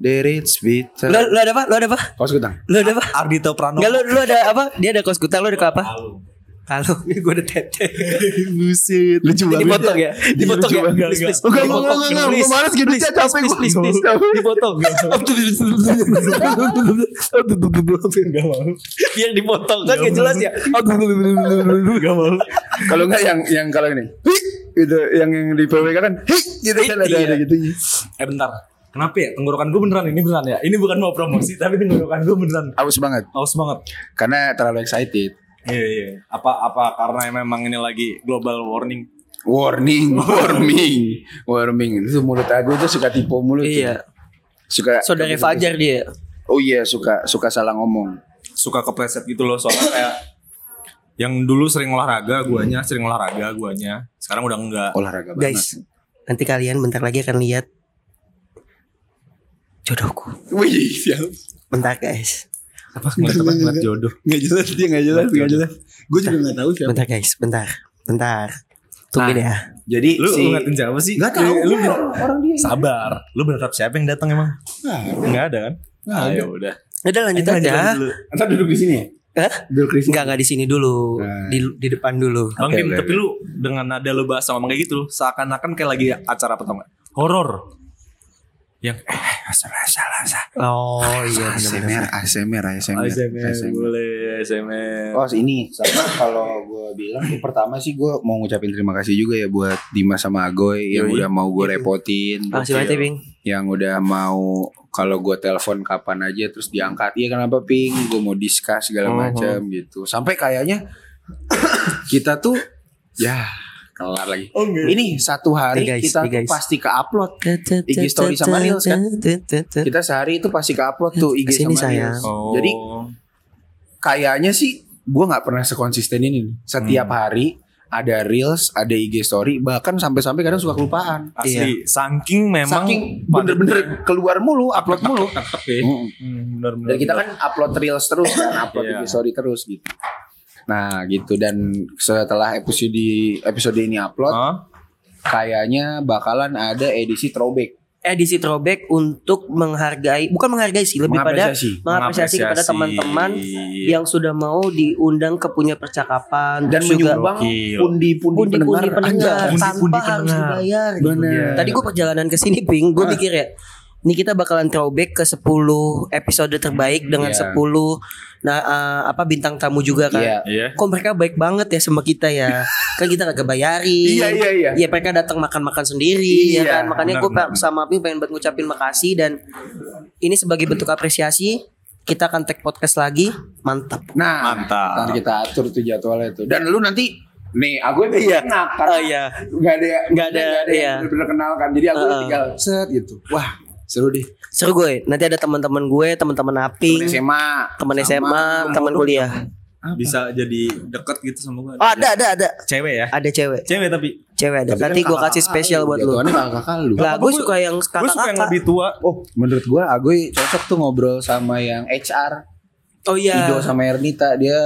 Derits Bita. Lu, lu ada apa? Lu ada apa? Kos kutang. Lu ada apa? Ardito Pranowo. Enggak lu, lu ada apa? Dia ada kos gutang, lu ada apa? Kalau gue ada tete. Buset. Lucu Ini dipotong ya? Dipotong ya? banget. Enggak, enggak, Dipotong. enggak, enggak, Please, gue males gitu, please, capek please, gue. please, please, please. Dipotong. Enggak mau. Biar dipotong kan gak jelas ya. Enggak mau. Kalau enggak yang yang kalau ini. Hik, gitu yang yang di PWK kan hik gitu kan ada Iya. ada gitunya. Eh bentar. Kenapa ya? Tenggorokan gue beneran ini beneran ya. Ini bukan mau promosi tapi tenggorokan gue beneran. Aus banget Aus banget. karena terlalu excited. Iya iya. Apa apa karena memang ini lagi global warning. Warning, [laughs] warming, warming. Itu mulut aku tuh suka tipu mulut. tuh. Iya. Suka Saudara Fajar dia. Oh iya, suka suka salah ngomong. Suka kepleset gitu loh soalnya kayak yang dulu sering olahraga guanya sering olahraga guanya sekarang udah enggak Olahraga banget. Guys, nanti kalian bentar lagi akan lihat jodohku. Wih, siap. Bentar guys. apa ngeliat apa ngeliat jodoh Nggak jelas dia nggak jelas nggak jelas. Gue juga nggak tahu siapa. Bentar guys, bentar. Bentar. Tungguin ya. Jadi lu si lu ngeliatin siapa sih Nggak tahu. Eh, lu Orang- orang dia. sabar lu berharap siapa yang datang emang nggak ada kan Nggak ada. Ayo udah Udah lanjut Lanjut, aja. lanjut dulu. Ntar duduk di sini ya. Hah? Duduk di sini. Enggak enggak di sini dulu. Nah. Di di depan dulu. Bang Oke, Dim, oke, tapi lu dengan nada lu bahasa ngomong kayak gitu, seakan-akan kayak lagi acara apa tau gak? Horor. Yang eh salah salah salah. Oh iya benar-benar. ASMR, ASMR, ASMR. boleh ASMR. Oh ini sama kalau gue bilang pertama sih gue mau ngucapin terima kasih juga ya buat Dimas sama Agoy yang udah mau gue repotin, Makasih banget ya, Bing. yang udah mau kalau gue telepon kapan aja terus diangkat, iya kenapa ping, gue mau discuss segala Oh. macam gitu, sampai kayaknya [coughs] kita tuh ya kelar lagi. Oh enggak. Ini satu hari Nih, guys, kita guys. pasti ke upload. IG story sama Reels kan? Kita sehari itu pasti ke upload tuh IG Ke sini, sama sayang. Reels. Oh. Jadi kayaknya sih gue nggak pernah sekonsisten ini. Setiap Hmm. hari ada reels, ada IG story, bahkan sampai-sampai kadang suka kelupaan. asli saking memang Saking bener-bener keluar mulu, upload mulu. tetep ya. Mm. Hmm, bener, bener, Dan kita bener. kan upload reels terus kan, upload Iya. IG story terus gitu. Nah gitu dan setelah episode episode ini upload, Hah? kayaknya bakalan ada edisi throwback. edisi throwback untuk menghargai bukan menghargai sih lebih pada Mengapresiasi. mengapresiasi kepada teman-teman yang sudah mau diundang ke punya percakapan Dan juga pundi-pundi pendengar, Anjay. tanpa Pundi-pundi harus pendengar. dibayar gitu. Bener. Tadi gue perjalanan ke sini ping, gue mikir ya. Ini kita bakalan throwback ke 10 episode terbaik dengan Iya. 10 nah eh, apa bintang tamu juga kan. Iya. Iya. Kok mereka baik banget ya sama kita ya. kan kita kagak bayarin. Iya, iya, iya. Ya mereka datang makan-makan sendiri ya Iya, kan. Makanya gue sama Ping pengen buat ngucapin makasih dan ini sebagai bentuk apresiasi kita akan tag podcast lagi. Mantap. Nah, Mantap. Nanti kita atur tuh jadwalnya tuh. Dan lu nanti nih aku itu Iya. enak karena Oh iya. nggak ada Nggak ada, nggak ada iya. yang bener-bener kenal kan. Jadi aku Heeh. tinggal set gitu. Wah, seru deh. Seru gue. Nanti ada teman-teman gue, teman-teman Aping, Temen SMA, teman SMA, teman kuliah. Bisa jadi deket gitu sama gue. Oh, ada ada ada. Cewek ya. Ada cewek. Cewek tapi. Cewek ada. Tapi kan Nanti gue kakak kasih spesial buat lu. Jatuhannya kakak kakak lu. Lah, gue Gua- suka yang Gue suka yang lebih tua. Oh, menurut gua Agoy cocok tuh ngobrol sama yang HR. Oh iya. Ido sama Ernita dia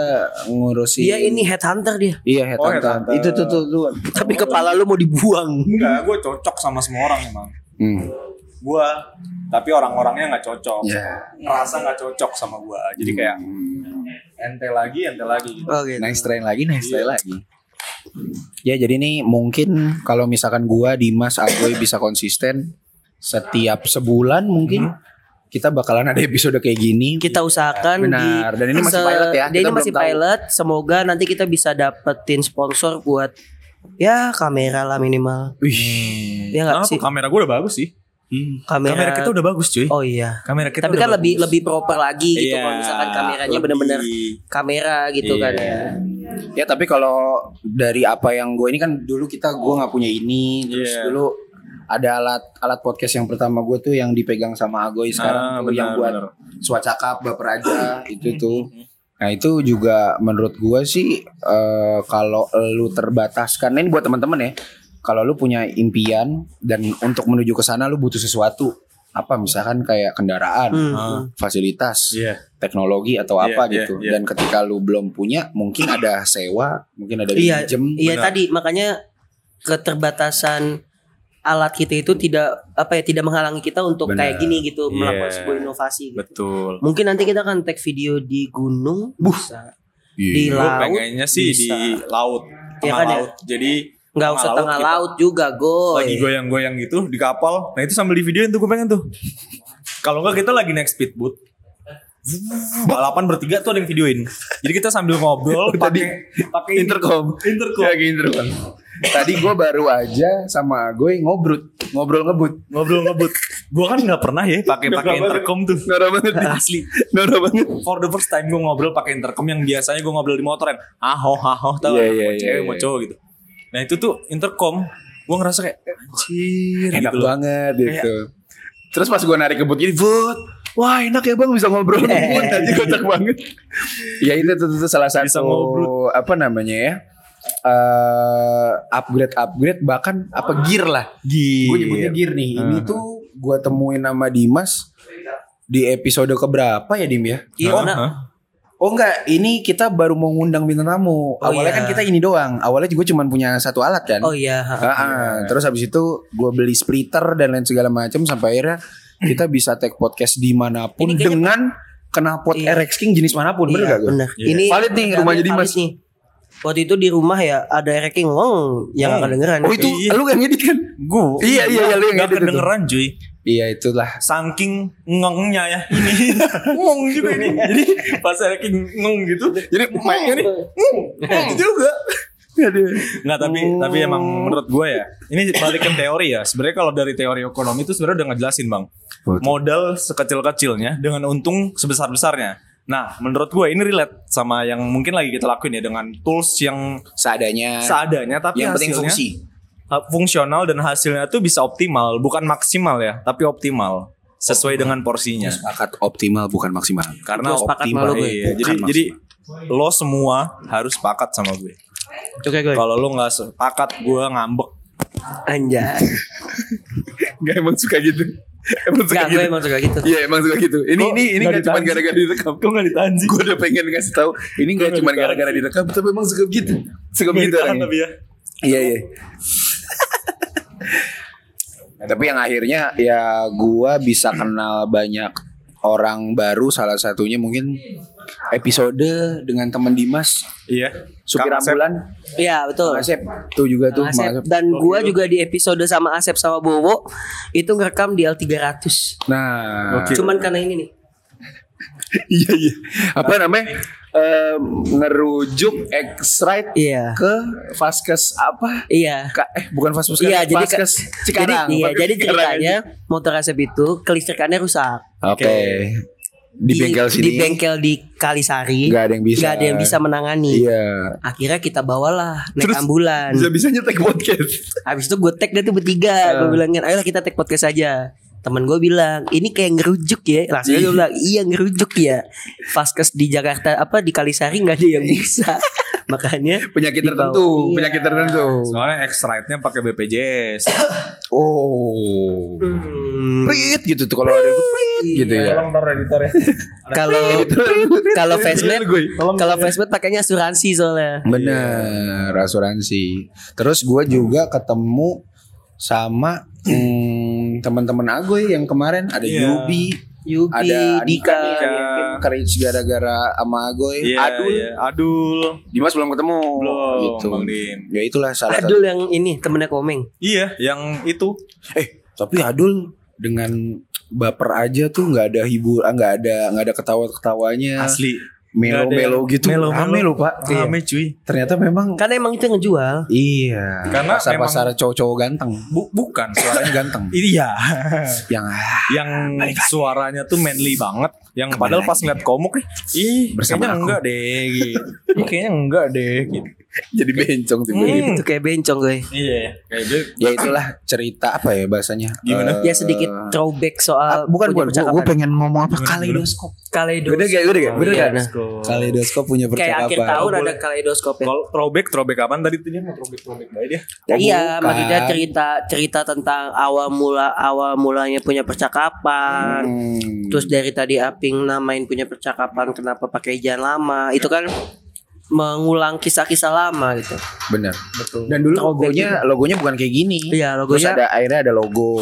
ngurusin Dia ini headhunter dia. Iya, Oh, headhunter. headhunter. Itu tuh tuh tuh. Tapi kepala lu mau dibuang. Enggak, gue cocok sama semua orang emang. Hmm. Gue, tapi orang-orangnya nggak cocok. Ya. Rasa nggak cocok sama gue. Jadi kayak ente lagi, ente lagi gitu. Oh gitu. Next try lagi, next try lagi. Ya jadi nih mungkin kalau misalkan gua Dimas Agoy bisa konsisten setiap sebulan mungkin kita bakalan ada episode kayak gini. Kita usahakan Benar. di Dan ini masih se- pilot ya, kita ini masih tahu. pilot. Semoga nanti kita bisa dapetin sponsor buat ya kamera lah minimal. Wih. Ya nggak Kenapa? sih? Kamera gue udah bagus sih. Kamera, Kamera kita udah bagus cuy. Oh iya. Kamera kita Tapi udah kan lebih bagus. lebih proper lagi gitu Iya, kalau misalkan kameranya lebih- bener-bener kamera gitu kan Iya. ya. Ya tapi kalau dari apa yang gue ini kan dulu kita gua nggak punya ini terus Iya. dulu ada alat alat podcast yang pertama gue tuh yang dipegang sama Agoy sekarang Ah, tuh benar, yang buat benar. suacakap baper aja [coughs] itu tuh. Nah itu juga menurut gue sih eh, kalau lu terbataskan ini buat teman-teman ya. Kalau lu punya impian dan untuk menuju ke sana lu butuh sesuatu apa misalkan kayak kendaraan, Hmm. Ah. fasilitas, Iya. teknologi atau Iya, apa iya, gitu. iya. Dan ketika lu belum punya, mungkin ada sewa, mungkin ada Iya, pinjem. iya benar. tadi makanya keterbatasan alat kita itu tidak apa ya tidak menghalangi kita untuk Benar. kayak gini gitu Iya. melakukan sebuah inovasi. gitu. Betul. Mungkin nanti kita akan tag video di gunung, bisa di Gue laut, pengennya sih bisa. di laut. Iya Tengah kan ya? laut. Jadi nggak usah tengah kita laut juga, goy. Lagi goyang-goyang gitu di kapal. Nah itu sambil di videoin tuh gue pengen tuh. Kalau enggak kita lagi naik speedboat. Balapan bertiga tuh ada yang videoin. Jadi kita sambil ngobrol [laughs] pakai pakai intercom. Intercom. Ya, intercom. Tadi gue baru aja sama Agoy ngobrol, ngobrol ngebut. Ngobrol ngebut. Gue kan nggak pernah ya pakai pakai intercom tuh. Norak banget Asli. Norak banget. For the first time gue ngobrol pakai intercom yang biasanya gue ngobrol di motor yang aho aho tau Iya, iya, mau iya, cewek iya. mau cowok gitu. Nah itu tuh intercom gue ngerasa kayak anjir Enak gitu loh. banget gitu. Terus pas gue narik kebut gini, Bud, wah enak ya bang bisa ngobrol ngebut [laughs] aja kocak banget. ya itu tuh, tuh, tuh salah satu Bisa ngobrol. apa namanya ya? eh upgrade upgrade bahkan apa gear lah Gear. gue nyebutnya gear nih ini Hmm. tuh gue temuin nama Dimas di episode keberapa ya Dim ya Iya, Hah? Oh enggak, ini kita baru mau ngundang bintang tamu. Oh, Awalnya iya. kan kita ini doang. Awalnya juga cuma punya satu alat kan. Oh iya. ha. Ah, ah. Terus habis itu gue beli splitter dan lain segala macam sampai akhirnya kita bisa take podcast di mana pun Ini dengan knalpot Iya. RX King jenis mana pun, bener Iya, gak gue? bener. Iya. Ini Valid nih, rumahnya Dimas. nih. Waktu itu di rumah ya ada ranking wong yang Hmm. kedengeran. Oh itu Iya. lu yang ngedit kan? Gue Iya, iya, iya, lu yang Gak edit itu. kedengeran cuy Iya itulah. Saking ngengnya ya Ini [laughs] Ngong juga ini [laughs] Jadi pas saking ngong gitu Jadi mic-nya nih Ngong juga Aduh. Nggak tapi tapi emang menurut gue ya ini balik ke teori ya sebenarnya kalau dari teori ekonomi itu sebenarnya udah ngejelasin bang Betul. modal sekecil kecilnya dengan untung sebesar besarnya nah menurut gue ini relate sama yang mungkin lagi kita lakuin ya dengan tools yang Seadanya. seadanya tapi yang penting fungsi. Uh, fungsional dan hasilnya tuh bisa optimal bukan maksimal ya tapi optimal sesuai dengan porsinya Sepakat optimal bukan maksimal. karena optimal gue. iya. jadi Bukan jadi lo semua harus sepakat sama gue Oke gue. kalau lo nggak sepakat gue ngambek Anjay. [laughs] Gak emang suka gitu. Emang suka Enggak, gue emang suka gitu. Iya emang suka gitu. Ini Kok ini ini nggak gak cuma gara-gara direkam. Kok nggak ditahan sih? Gue udah pengen ngasih tahu. Ini gak nggak cuma gara-gara direkam, tapi emang suka gitu. Suka Ditahan orangnya. ya Iya iya. [laughs] Tapi yang akhirnya ya gua bisa kenal banyak orang baru salah satunya mungkin episode dengan teman Dimas Iya. supir ambulan Iya betul. Asep tuh juga tuh Asep. Dan gua juga di episode sama Asep sama Bowo itu ngerekam di L300. Nah, Cuman karena ini nih. Iya iya. Apa namanya? Eh, ngerujuk X-Ride Iya. ke Vaskes apa? Iya. Ka, eh bukan Vaskes Iya, jadi Vaskes Cikarang. Jadi, iya, Vaskes jadi ceritanya motor Asep itu kelistrikannya rusak. Oke. Di, bengkel sini Di bengkel di Kalisari. Nggak ada yang bisa. nggak ada yang bisa menangani. Iya. Akhirnya kita bawalah naik Terus ambulan. Bisa-bisanya take podcast. Habis itu gue tag dia tuh bertiga. Eh. Gue bilangin, ayolah kita tag podcast aja. Temen gue bilang, ini kayak ngerujuk ya. Langsung gue bilang, iya ngerujuk ya. Vaskes di Jakarta apa di Kalisari nggak ada yang bisa. [laughs] Makanya Penyakit dibawa. tertentu, Iya. penyakit tertentu. Soalnya X-Ride-nya pakai BPJS. [coughs] Oh. Hmm. Prit gitu tuh kalau ada prit gitu ya. taruh editornya. [laughs] Kalau [laughs] kalau Facebook Gue. kalau Facebook pakainya asuransi soalnya. Bener, asuransi. Terus gue juga ketemu sama hmm, teman-teman Agoy yang kemarin ada Iya. Yubi, Yubi, ada Dika. Dika, courage gara-gara sama Agoy, Iya, Adul. iya. Adul. Dimas belum ketemu. Belum, gitu. Bang. Ya itulah salah Adul yang ini temennya Komeng. Iya, yang itu. satu. Eh, tapi Adul dengan baper aja tuh nggak ada hibur, nggak ada nggak ada ketawa-ketawanya. Asli. Melo melo gitu. Melo, Rame melo. Pak. Rame cuy. Ternyata memang Karena emang itu yang ngejual. Iya. Karena pasar-pasar cowok-cowok ganteng. Bu- bukan Suaranya ganteng. [laughs] Iya. [laughs] Yang ah, yang suaranya tuh manly banget. Yang padahal pas ngeliat komuk nih, ih Bersama kayaknya aku. enggak deh gitu. Ih kayaknya enggak deh gitu. [laughs] jadi bencong tiba-tiba. Hmm. Itu kayak bencong gue. Iya, kayak Ya itulah cerita apa ya bahasanya? Gimana? Eh, Ya sedikit throwback soal ah, bukan bukan gue percakapan. pengen ngomong apa kaleidoskop. kaleidoskop. Bener gak? Bener gak? Bener Iya, gak? Kaleidoskop punya Kayak akhir percakapan. tahun ada kaleidoskop ya. Kalau throwback, throwback kapan tadi tuh dia mau throwback throwback baik dia. Oh, iya, bukan. maksudnya cerita cerita tentang awal mula awal mulanya punya percakapan. Hmm. Terus dari tadi Aping namain punya percakapan kenapa pakai jalan lama. Itu kan mengulang kisah-kisah lama gitu. bener. Betul. Dan dulu Throwback logonya logonya bukan kayak gini. Iya, Terus logonya ada akhirnya ada logo.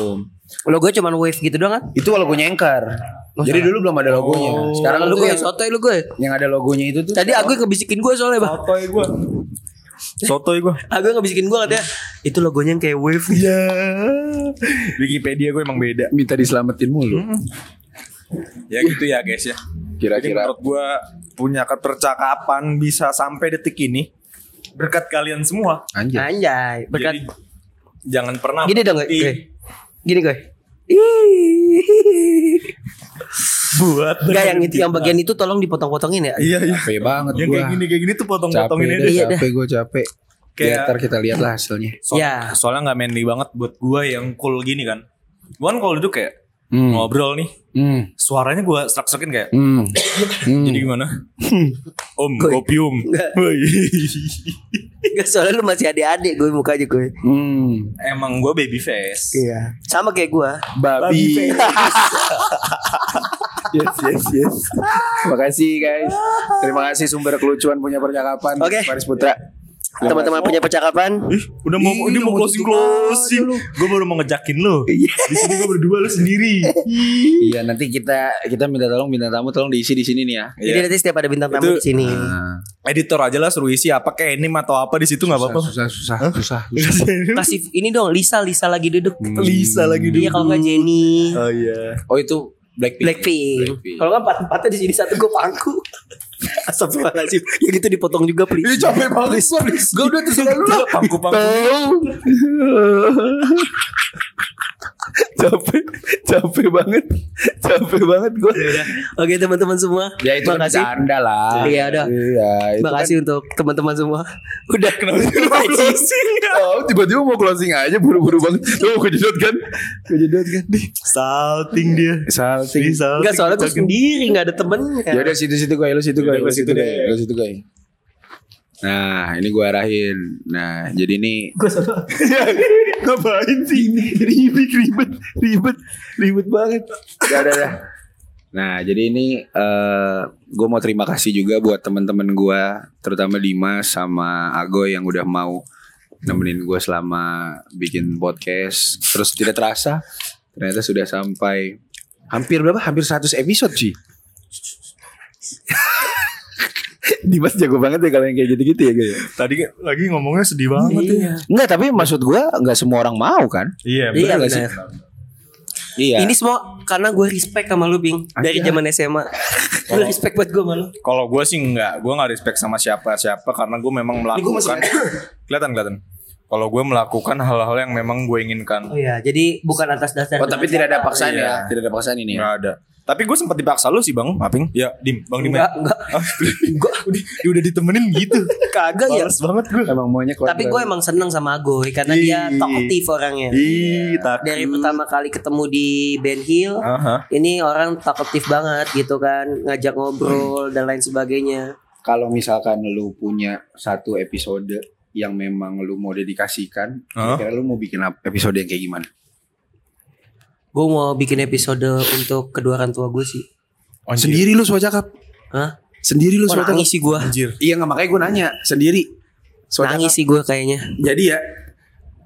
logo cuman wave gitu doang kan? Itu logonya Anchor. Oh, Jadi dulu belum ada logonya. Oh. Sekarang lu gue yang, sotoy lu gue. yang ada logonya itu tuh. Tadi aku ngebisikin gue soalnya, Bang. Sotoy gua. Sotoy gua. Aku ngebisikin gue katanya itu logonya yang kayak wave. Iya. Wikipedia gue emang beda. Minta diselamatin mulu. Ya gitu ya guys ya. Jadi Kira-kira. menurut gua punya kepercakapan bisa sampai detik ini berkat kalian semua. Anjir. Anjay, berkat Jadi jangan pernah Gini dong, gue. Gini gue. [laughs] Buat Enggak yang itu yang bagian itu tolong dipotong-potongin ya. Iya iya. Capek banget Yang gua. kayak gini kayak gini tuh potong-potongin deh, Iya capek gue capek. Kayak- Ya, ntar kita lihat lah hasilnya. So- Ya. Soalnya nggak manly banget buat gua yang cool gini kan. Gua kan kalau duduk kayak Hmm. ngobrol nih, Hmm. suaranya gua serak-serakin kayak Hmm. [coughs] Hmm. jadi gimana? om, kopium. [laughs] Enggak soalnya lu masih adik-adik gue mukanya gue. Hmm. Emang gua baby face. Iya. Sama kayak gue. Babi. [laughs] yes, yes, yes. [laughs] Terima kasih guys. Terima kasih sumber kelucuan punya percakapan. Oke. Paris Putra. Teman-teman punya percakapan. Ih, udah mau Ih, dia udah mau closing closing. Gue baru mau ngejakin lo. Iya. Di sini gue berdua lu sendiri. Iya nanti kita kita minta tolong bintang tamu tolong diisi di sini nih ya. Jadi nanti setiap ada bintang tamu di sini. Nah, Editor aja lah suruh isi apa kayak anime atau apa di situ nggak apa-apa. susah, susah, susah, susah. [laughs] Kasih ini dong Lisa Lisa lagi duduk. Lisa lagi dulu. Iya kalau nggak Jenny. Oh iya. Oh itu Blackpink. Blackpink. Blackpink. Kalau nggak empat-empatnya di sini satu gue pangku. [laughs] Astagfirullahaladzim. Ya gitu dipotong juga please. Ini capek banget Gue udah terserah lu lah. Pangku-pangku. [laughs] [laughs] capek, capek banget, capek banget gue. Oke teman-teman semua. Ya itu kan makasih. bercanda lah. Iya, udah. Iya, itu Makasih untuk teman-teman semua. [laughs] Udah Kenapa closing? Kan, oh, tiba-tiba mau closing aja buru-buru banget. Lu mau kejedot kan? Kejedot kan? Salting dia. Salting. Di salting. Enggak soalnya gue sendiri nggak ada temennya. Ya udah situ-situ gue, lu situ gue, Yaudah, lu gua situ deh. lu situ gue. Nah, ini gue arahin. Nah, jadi ini Gue soalnya [laughs] ngapain sih ini ribet ribet ribet ribet banget. Udah, udah, udah. Nah, jadi ini eh gue mau terima kasih juga buat teman-teman gue, terutama Dimas sama Agoy yang udah mau nemenin gue selama bikin podcast. Terus tidak terasa ternyata sudah sampai hampir berapa? Hampir 100 episode sih. [laughs] [laughs] Dimas jago banget ya kalau yang kayak gitu-gitu ya guys. Tadi lagi ngomongnya sedih banget ya. Enggak, tapi maksud gue nggak semua orang mau kan? Iya, Iya bener gak sih? benar. Iya. Ini semua karena gue respect sama lu Bing dari Aja. zaman SMA. Gue [laughs] respect buat gue malu. Kalau gue sih enggak, gue nggak respect sama siapa-siapa karena gue memang melakukan. kelihatan kelihatan. Kalau gue melakukan hal-hal yang memang gue inginkan, Oh iya, jadi bukan atas dasar. Oh, tapi tidak ada paksaan Iya. ya. Tidak ada paksaan ini ya. nggak ada. Tapi gue sempat dipaksa lu sih bang, Maping. Ya, dim, bang dim. Enggak, enggak. [laughs] gue udah, udah ditemenin gitu. Kagak ya. Males banget gue. Emang maunya Tapi gue emang seneng sama Agoy karena dia talkative orangnya. Ih, takut. Dari pertama kali ketemu di Ben Hill, Aha. ini orang talkative banget gitu kan, ngajak ngobrol dan lain sebagainya. kalau misalkan lu punya satu episode yang memang lu mau dedikasikan, Hah? kira lu mau bikin episode yang kayak gimana? Gue mau bikin episode untuk kedua orang tua gue sih. Anjir. Sendiri lu swacakap. Hah? Sendiri lu swacakap. nangis sih gue. Anjir. Iya nggak makanya gue nanya sendiri. Nangis sih gue kayaknya. Jadi ya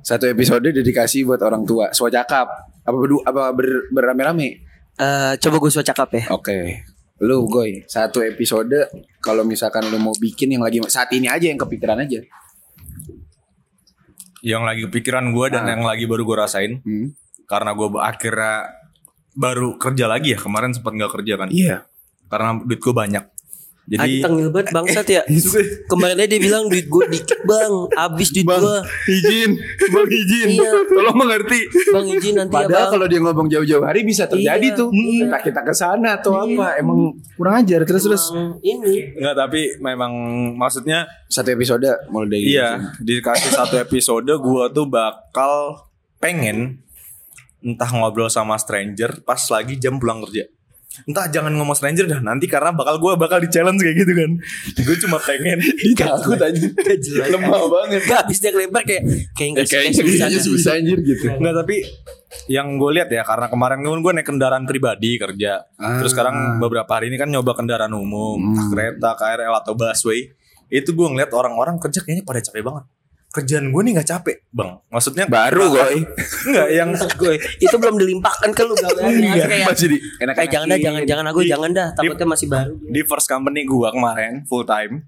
satu episode dedikasi buat orang tua. Swacakap. Apa berdua apa ber, berame-rame? Eh, coba gue cakap ya. Oke. Lu goy satu episode kalau misalkan lu mau bikin yang lagi saat ini aja yang kepikiran aja. Yang lagi kepikiran gue dan Ah. yang lagi baru gue rasain. Hmm. Karena gue akhirnya baru kerja lagi ya. Kemarin sempat nggak kerja kan. Iya. Karena duit gue banyak. Jadi Jadi tengil banget bangsat ya. [laughs] Kemarin aja dia bilang duit gue dikit bang, habis duit gue. izin, bang izin. Iya. Tolong mengerti. Bang izin nanti ya Padahal bang. kalau dia ngomong jauh-jauh hari bisa terjadi Iya, tuh. iya. Entah kita ke sana atau Iya. apa. Emang kurang ajar terus terus. Emang ini Enggak tapi memang maksudnya Satu episode mulai dari iya dikasih satu episode gue tuh bakal pengen entah ngobrol sama stranger pas lagi jam pulang kerja. Entah jangan ngomong stranger dah nanti karena bakal gue bakal di challenge kayak gitu kan. Gue cuma pengen [laughs] takut aja. [laughs] Lemah banget. Gak habis dia kelempar kayak kayak nggak Kayaknya sih, bisa bisa susah anjir gitu. Enggak tapi yang gue lihat ya karena kemarin kan gue naik kendaraan pribadi kerja. Ah. Terus sekarang beberapa hari ini kan nyoba kendaraan umum, Hmm. kereta, KRL atau busway. Itu gue ngeliat orang-orang kerja kayaknya pada capek banget. Kerjaan gue nih nggak capek, bang. Maksudnya Baru goy. Enggak yang [laughs] gue itu belum dilimpahkan ke lu gaweannya [laughs] Iya, kayak Masih di enak kayak jangan dah jangan jangan aku Di- jangan dah. takutnya masih baru. di first company gue kemarin full time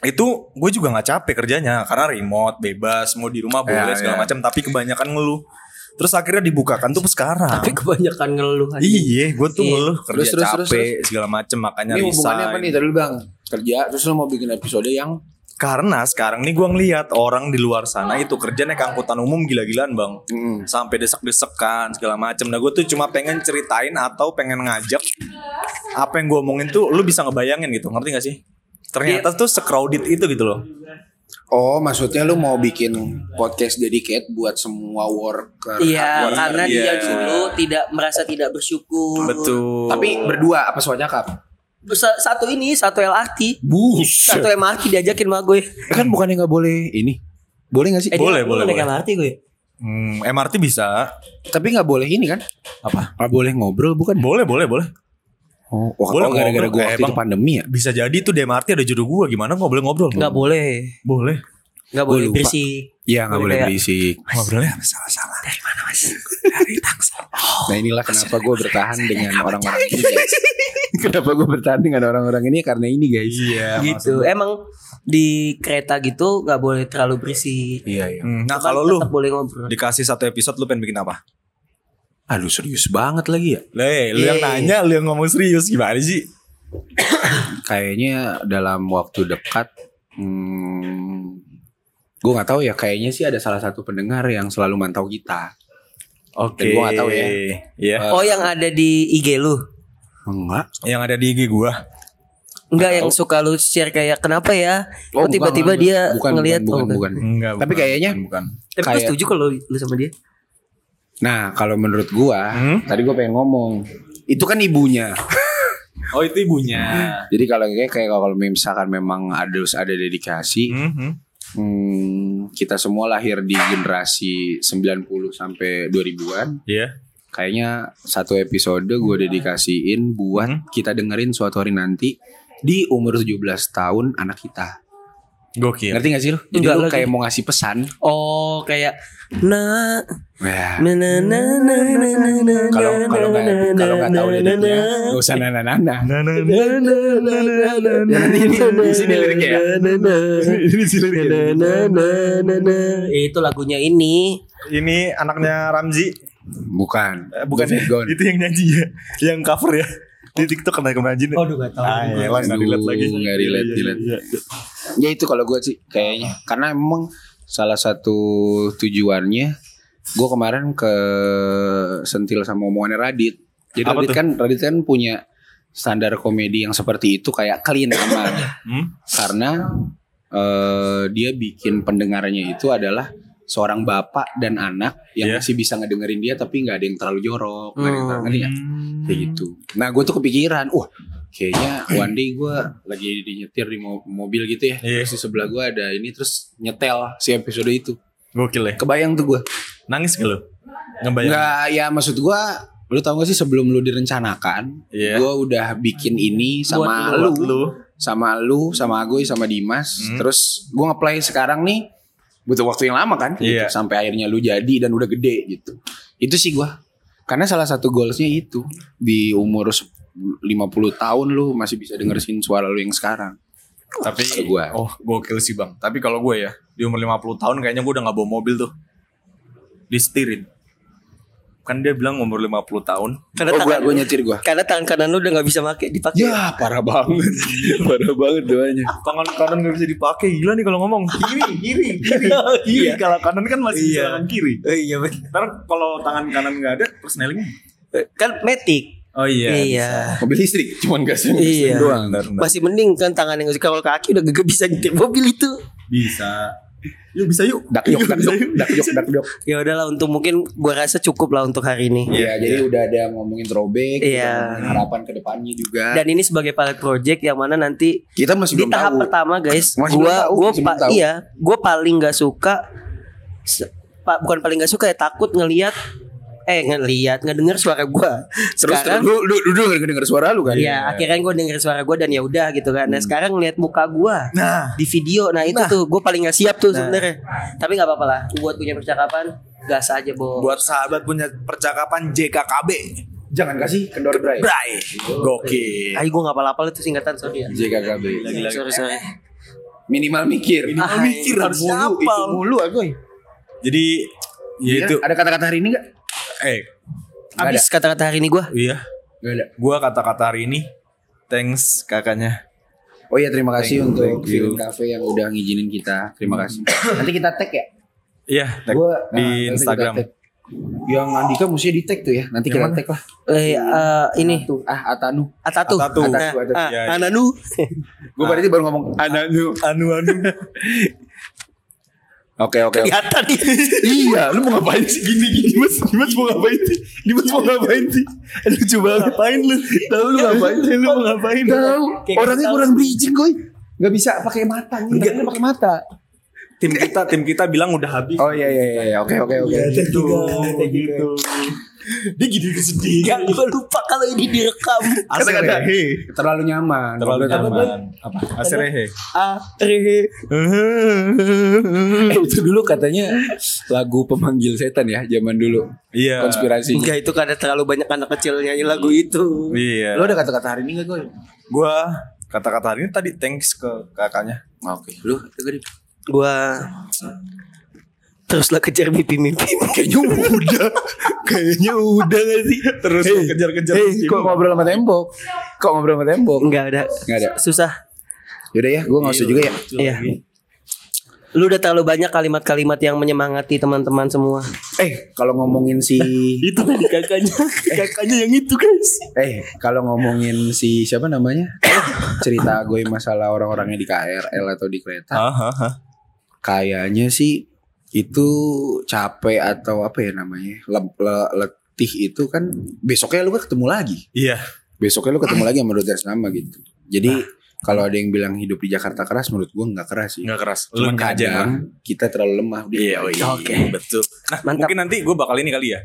itu gue juga nggak capek kerjanya. Karena remote bebas mau di rumah boleh Ya, segala ya. macam. Tapi kebanyakan ngeluh. Terus akhirnya dibukakan tuh sekarang. Tapi kebanyakan ngeluh aja. Iya gue tuh Iya. ngeluh kerja Terus, terus, capek terus, segala macam makanya Ini hubungannya apa nih? Tadi lu bang? Kerja terus lu mau bikin episode yang karena sekarang nih gue ngelihat orang di luar sana itu kerja naik angkutan umum gila-gilaan bang Mm. sampai desek-desekan segala macam. Nah gue tuh cuma pengen ceritain atau pengen ngajak apa yang gue omongin tuh lu bisa ngebayangin gitu ngerti gak sih? Ternyata tuh secrowded itu gitu loh. Oh, maksudnya lu mau bikin podcast dedicate buat semua worker. iya karena Iya. dia dulu tidak merasa tidak bersyukur Betul. Tapi berdua apa swacakap? Sa- satu ini satu LRT Bus. satu MRT diajakin sama gue Kan bukannya nggak boleh ini? Boleh nggak sih? eh, Boleh, boleh, boleh. MRT gue Hmm, MRT bisa. Tapi nggak boleh ini kan? Apa? Nggak boleh ngobrol bukan? Boleh, boleh, boleh. Oh, wah, Boleh oh, gara-gara gue Eh, waktu itu Bang. pandemi ya. Bisa jadi tuh di MRT ada juru gue gimana nggak boleh ngobrol? nggak boleh Boleh. Nggak Gua boleh lupa. berisik Iya nggak Boleh boleh berisik. Ngobrolnya salah-salah. dari mana mas [laughs] Nah inilah kenapa gue bertahan dengan orang-orang ini guys. [laughs] kenapa gue bertahan dengan orang-orang ini karena ini guys. Iya. gitu emang di kereta gitu nggak boleh terlalu berisik Iya iya. Hmm, Nah Cuman kalau lu boleh ngobrol dikasih satu episode lu pengen bikin apa? Aduh serius banget lagi ya. Le, lu yang Eh. nanya, lu yang ngomong serius gimana sih? [coughs] Kayaknya dalam waktu dekat, hmm, gue nggak tahu ya. Kayaknya sih ada salah satu pendengar yang selalu mantau kita. Oke. Dan gua nggak tahu ya. Iya. oh yang ada di IG lu Enggak. Yang ada di IG gua. Enggak yang suka lu share kayak kenapa ya? Oh, Kok tiba-tiba bukan, dia bukan, ngelihat bukan, oh, bukan, bukan. Enggak. Tapi kayaknya- bukan. Tapi gue Kayak- setuju kalau lu sama dia. Nah kalau menurut gua, Hmm? tadi gue pengen ngomong, itu kan ibunya. [laughs] Oh itu ibunya. Jadi kalau kayak kayak kalau misalkan memang harus ada dedikasi, Mhm. Hmm, kita semua lahir di generasi 90 sampai 2000-an. Iya. Kayaknya satu episode gue dedikasiin buat kita dengerin suatu hari nanti di umur 17 tahun anak kita. Gokil. Ngerti gak sih lu? Jadi Enggak lu lagi. kayak mau ngasih pesan. Oh kayak nah Ya. na na na na na na na Kalau na, kalau nggak na, kalau nggak tahu na, liriknya, na, nggak usah nana nana. na, na, na, na, na, Ya, nanti ini di sini liriknya ya. na, na, Ini sih na, na, na, na, na. Eh, Itu lagunya ini. Ini anaknya Ramzi. Bukan. Eh, bukan. Itu yang nyanyi ya. Yang cover ya. Di TikTok kena kemarin. Aduh gak tahu. Ah, ya lah, nggak Aduh, relate lagi. nggak relate, Iya, iya, relate. iya, iya. Ya itu kalau gue sih kayaknya. Karena emang salah satu tujuannya gue kemarin ke sentil sama omongannya Radit. Jadi Apa Radit tuh? kan Radit kan punya standar komedi yang seperti itu kayak clean aman. Hmm? Karena eh, dia bikin pendengarnya itu adalah seorang bapak dan anak yang Iya. masih bisa ngedengerin dia tapi nggak ada yang terlalu jorok, nggak ada yang terlalu Hmm. ngerti nggak? kayak gitu. Nah gue tuh kepikiran, wah kayaknya [clears throat] one day gue lagi di nyetir di mo- mobil gitu ya, Iya. terus di sebelah gue ada ini terus nyetel si episode itu, Gokil ya. kebayang tuh gue. Nangis gak lu? Ngebayang. Nggak, ya maksud gue, lu tau gak sih sebelum lu direncanakan, Iya. gue udah bikin ini sama Buat lu, lu. sama lu, sama Agoy, sama Dimas, Hmm. terus gue ngeplay sekarang nih butuh waktu yang lama kan, gitu, Iya. sampai akhirnya lu jadi dan udah gede gitu. Itu sih gue, karena salah satu goalsnya itu di umur se- 50 tahun lu masih bisa dengerin suara lu yang sekarang. Tapi gua. Oh gokil sih bang Tapi kalau gue ya Di umur 50 tahun kayaknya gue udah gak bawa mobil tuh Disetirin Kan dia bilang umur 50 tahun Karena Oh gue tangan, gue nyetir gue. karena tangan kanan lu udah gak bisa pakai dipakai. Ya parah banget, [laughs] parah banget doanya. Tangan kanan gak bisa dipakai Gila nih kalau ngomong Kiri Kiri Kiri [laughs] Kiri Kalau kanan kan masih bisa Iya. tangan kiri Oh iya bener. Ntar kalau tangan kanan gak ada Terus nelingnya Kan metik. Oh iya Iya. Mobil listrik, cuman gas yang Iya. doang. Bentar, bentar. Masih mending kan tangan yang kalau kaki udah gak bisa nyetir mobil itu. Bisa Yuk bisa yuk Dak yuk, dak yuk, dak yuk, dak yuk. Ya udahlah untuk mungkin gua rasa cukup lah untuk hari ini. Iya, jadi udah ada ngomongin throwback, Iya. udah ngomongin harapan ke depannya juga. Dan ini sebagai pilot project yang mana nanti kita masih di belum tahap tahu. pertama guys, Masih gua tahu, gua masih pa- tahu. iya, gua paling nggak suka pa- bukan paling nggak suka ya takut ngelihat eh ngelihat ngedenger suara gua. Terus Sekarang terus lu lu lu denger, denger suara lu kan? ya akhirnya gue denger suara gua dan ya udah gitu kan. Nah sekarang ngeliat muka gua Nah di video, nah itu tuh gue paling nggak siap tuh sebenarnya. Tapi nggak apa-apa lah, buat punya percakapan gas aja bo. Buat sahabat punya percakapan JKKB Jangan kasih kendor bray. Bray Gokil Ayo gue nggak apal-apal itu singkatan sorry ya. JKKB. Sorry sorry. Minimal mikir. Minimal mikir, harus mulu, itu mulu agoy. Jadi Ya itu Ada kata-kata hari ini enggak? Eh Habis kata-kata hari ini gue. Iya Enggak ada. Gua kata-kata hari ini Thanks kakaknya Oh iya terima kasih Thank untuk. Film Cafe yang udah ngizinin kita. Terima kasih. Nanti kita tag ya. Iya tag Gua di nah, Instagram. Yang Andika mesti di tag tuh ya. Nanti Yang kita tag lah. Eh eh, ini Tuh, ah Atanu. Atatu. Atatu. Nah, Atatu. ah, Ya, ya. Ananu. Gue berarti baru ngomong Ananu. Anu anu [laughs] Oke oke. oke. Kelihatan nih. iya, lu mau ngapain sih gini gini mas? Dimas mau ngapain sih? Dimas mau ngapain sih? Lucu banget. Ngapain lu? Tahu lu ngapain sih? Lu mau ngapain? Tahu. Orangnya kurang bridging koy. Gak bisa pakai mata, ngeliatnya pakai mata. Tim kita tim kita bilang udah habis Oh iya iya iya, oke oke oke. Gitu gitu Dia gini sedih Gak gue lupa kalau ini direkam. Kata-kata Aserehe terlalu nyaman. Terlalu sama- nyaman Apa? Aserehe Ah, re. Eh, itu dulu katanya lagu pemanggil setan ya zaman dulu. Iya Konspirasi. Enggak itu karena terlalu banyak anak kecil nyanyi lagu itu. Iya Lo ada kata-kata hari ini gak gue? Gua kata-kata hari ini tadi thanks ke kakaknya Oke. Lu tadi Gua teruslah kejar mimpi-mimpi. [laughs] kayaknya udah. kayaknya udah gak sih? Terus Hey, kejar-kejar hey, mimpi. kok ngobrol sama tembok? Kok ngobrol sama tembok? Enggak ada. Enggak ada. Susah. Yaudah ya, gue gak usah juga ya. Iya. Lu udah terlalu banyak kalimat-kalimat yang menyemangati teman-teman semua. Eh, kalau ngomongin si [laughs] Itu tadi kakaknya. kakaknya yang itu, guys. Eh, kalau ngomongin si siapa namanya? Cerita gue masalah orang-orangnya di KRL atau di kereta. Hahaha. Kayaknya sih itu capek atau apa ya namanya? Le- le- letih itu kan besoknya lu kan ketemu lagi. Iya Besoknya lu ketemu lagi sama Doders nama gitu. Jadi kalau ada yang bilang hidup di Jakarta keras menurut gue nggak keras sih. Nggak keras Cuman Lu aja kadang kita terlalu lemah. Iya, oh iya, Oke. betul. Nah, Mantap. mungkin nanti gue bakal ini kali ya.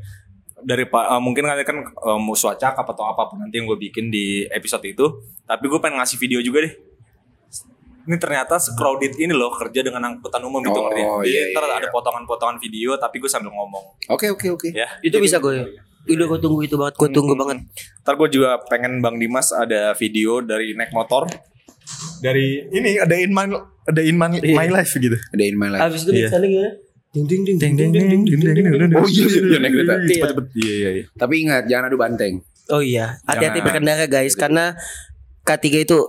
Dari pak, eh, mungkin nanti kan eh, mau suacak atau apa pun nanti yang gue bikin di episode itu. Tapi gue pengen ngasih video juga deh ini ternyata crowded ini loh kerja dengan angkutan umum gitu oh, ngerti iya, iya, ada potongan-potongan video tapi gue sambil ngomong. Oke oke oke. Ya, itu jadi, bisa gue. Ya. Udah gue tunggu itu banget, gue tunggu hmm. banget. Ntar gue juga pengen Bang Dimas ada video dari naik motor. Dari ini ada in my ada in my, iya. my life gitu. Ada in my life. Abis itu iya. misalnya gimana? ding ding ding ding ding ding ding ding ding. oh iya iya naik kereta ding ding iya iya iya tapi ingat jangan adu banteng oh iya hati-hati berkendara guys karena K3 itu tuh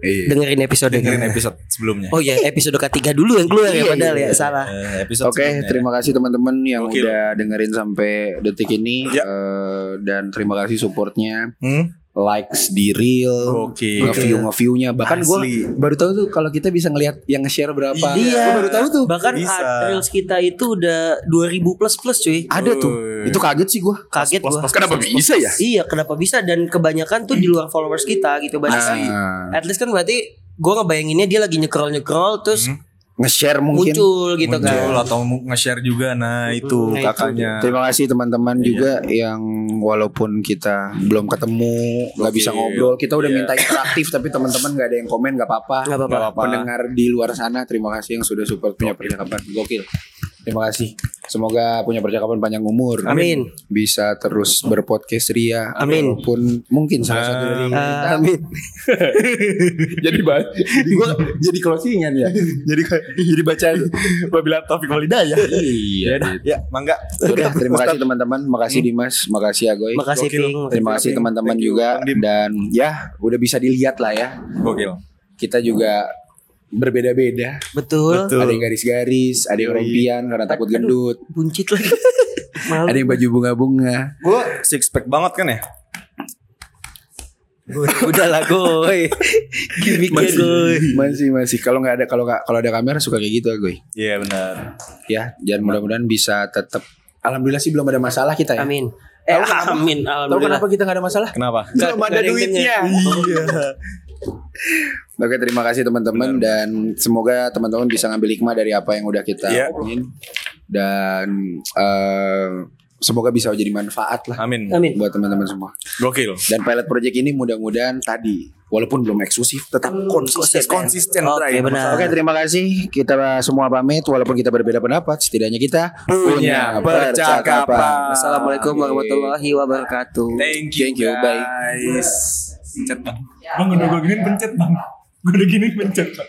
Iya. dengerin episode Dengerin episode sebelumnya. Oh iya, episode K3 dulu yang keluar ya Iya, padahal iya, ya, iya. salah. Eh, episode Oke, terima kasih teman-teman yang Gokil. udah dengerin sampai detik ini Ya. Eh, dan terima kasih supportnya, Hmm? Likes di reel, Oke. nge-view nge-viewnya. Bahkan gue baru tahu tuh kalau kita bisa ngelihat yang nge-share berapa. Iya. Gua baru tahu tuh. Bahkan reels kita itu udah 2000 plus plus cuy. Ada tuh. Itu kaget sih gue. Kaget Plus, gua. plus, Kenapa bisa ya? Iya, kenapa bisa dan kebanyakan tuh di luar followers kita gitu berarti. Nah, At least kan berarti gue ngebayanginnya dia lagi nyekrol nyekrol terus nge-share mungkin. muncul gitu Muncul kan. atau nge-share juga nah itu Nah, itu. kakaknya. Terima kasih teman-teman Iya. juga yang walaupun kita belum ketemu, nggak bisa ngobrol, kita udah Iya. minta interaktif tapi teman-teman nggak ada yang komen. Nggak apa-apa. Pendengar di luar sana, terima kasih yang sudah support punya percakapan. Gokil. Terima kasih. Semoga punya percakapan panjang umur. Amin. Bisa terus berpodcast ria. Amin. Walaupun mungkin salah satu dari kita. Amin. [laughs] jadi bah, jadi gua jadi closingan ya. jadi jadi baca wabila taufik walidayah. iya. Ya, mangga. Udah, terima kasih teman-teman, makasih Dimas, makasih Agoy. Makasih Gokil. Ping. Terima kasih teman-teman juga dan ya udah bisa dilihat lah ya. Gokil. Kita juga berbeda-beda. Betul. Betul. Ada yang garis-garis, ada yang Yoi. rompian karena takut gendut, Buncit lagi. [laughs] Malu. ada yang baju bunga-bunga. Gue six pack banget kan ya? Udah lah goy. [laughs] Gimiknya goy. masih masih kalau nggak ada kalau nggak kalau ada kamera suka kayak gitu Agoy. Iya benar. Ya, dan mudah-mudahan bisa tetap Alhamdulillah sih belum ada masalah kita ya. Amin. Eh, Tahu kenapa? amin. Tahu Alhamdulillah. kenapa kita nggak ada masalah? Kenapa? Nggak- Belum ada duitnya. [laughs] Iya. Oke, terima kasih teman-teman dan semoga teman-teman bisa ngambil hikmah dari apa yang udah kita Iya. omongin dan eh, semoga bisa jadi manfaat lah Amin. Amin. buat teman-teman semua. Gokil. Dan pilot project ini mudah-mudahan tadi walaupun belum eksklusif tetap konsisten. Konsisten. Oke, Bray. benar. Oke, terima kasih. Kita semua pamit walaupun kita berbeda pendapat, setidaknya kita Punya percakapan. Assalamualaikum warahmatullahi wabarakatuh. Thank you, Thank you, bye. bang. Bang udah gue giniin pencet bang. Gue udah giniin pencet bang.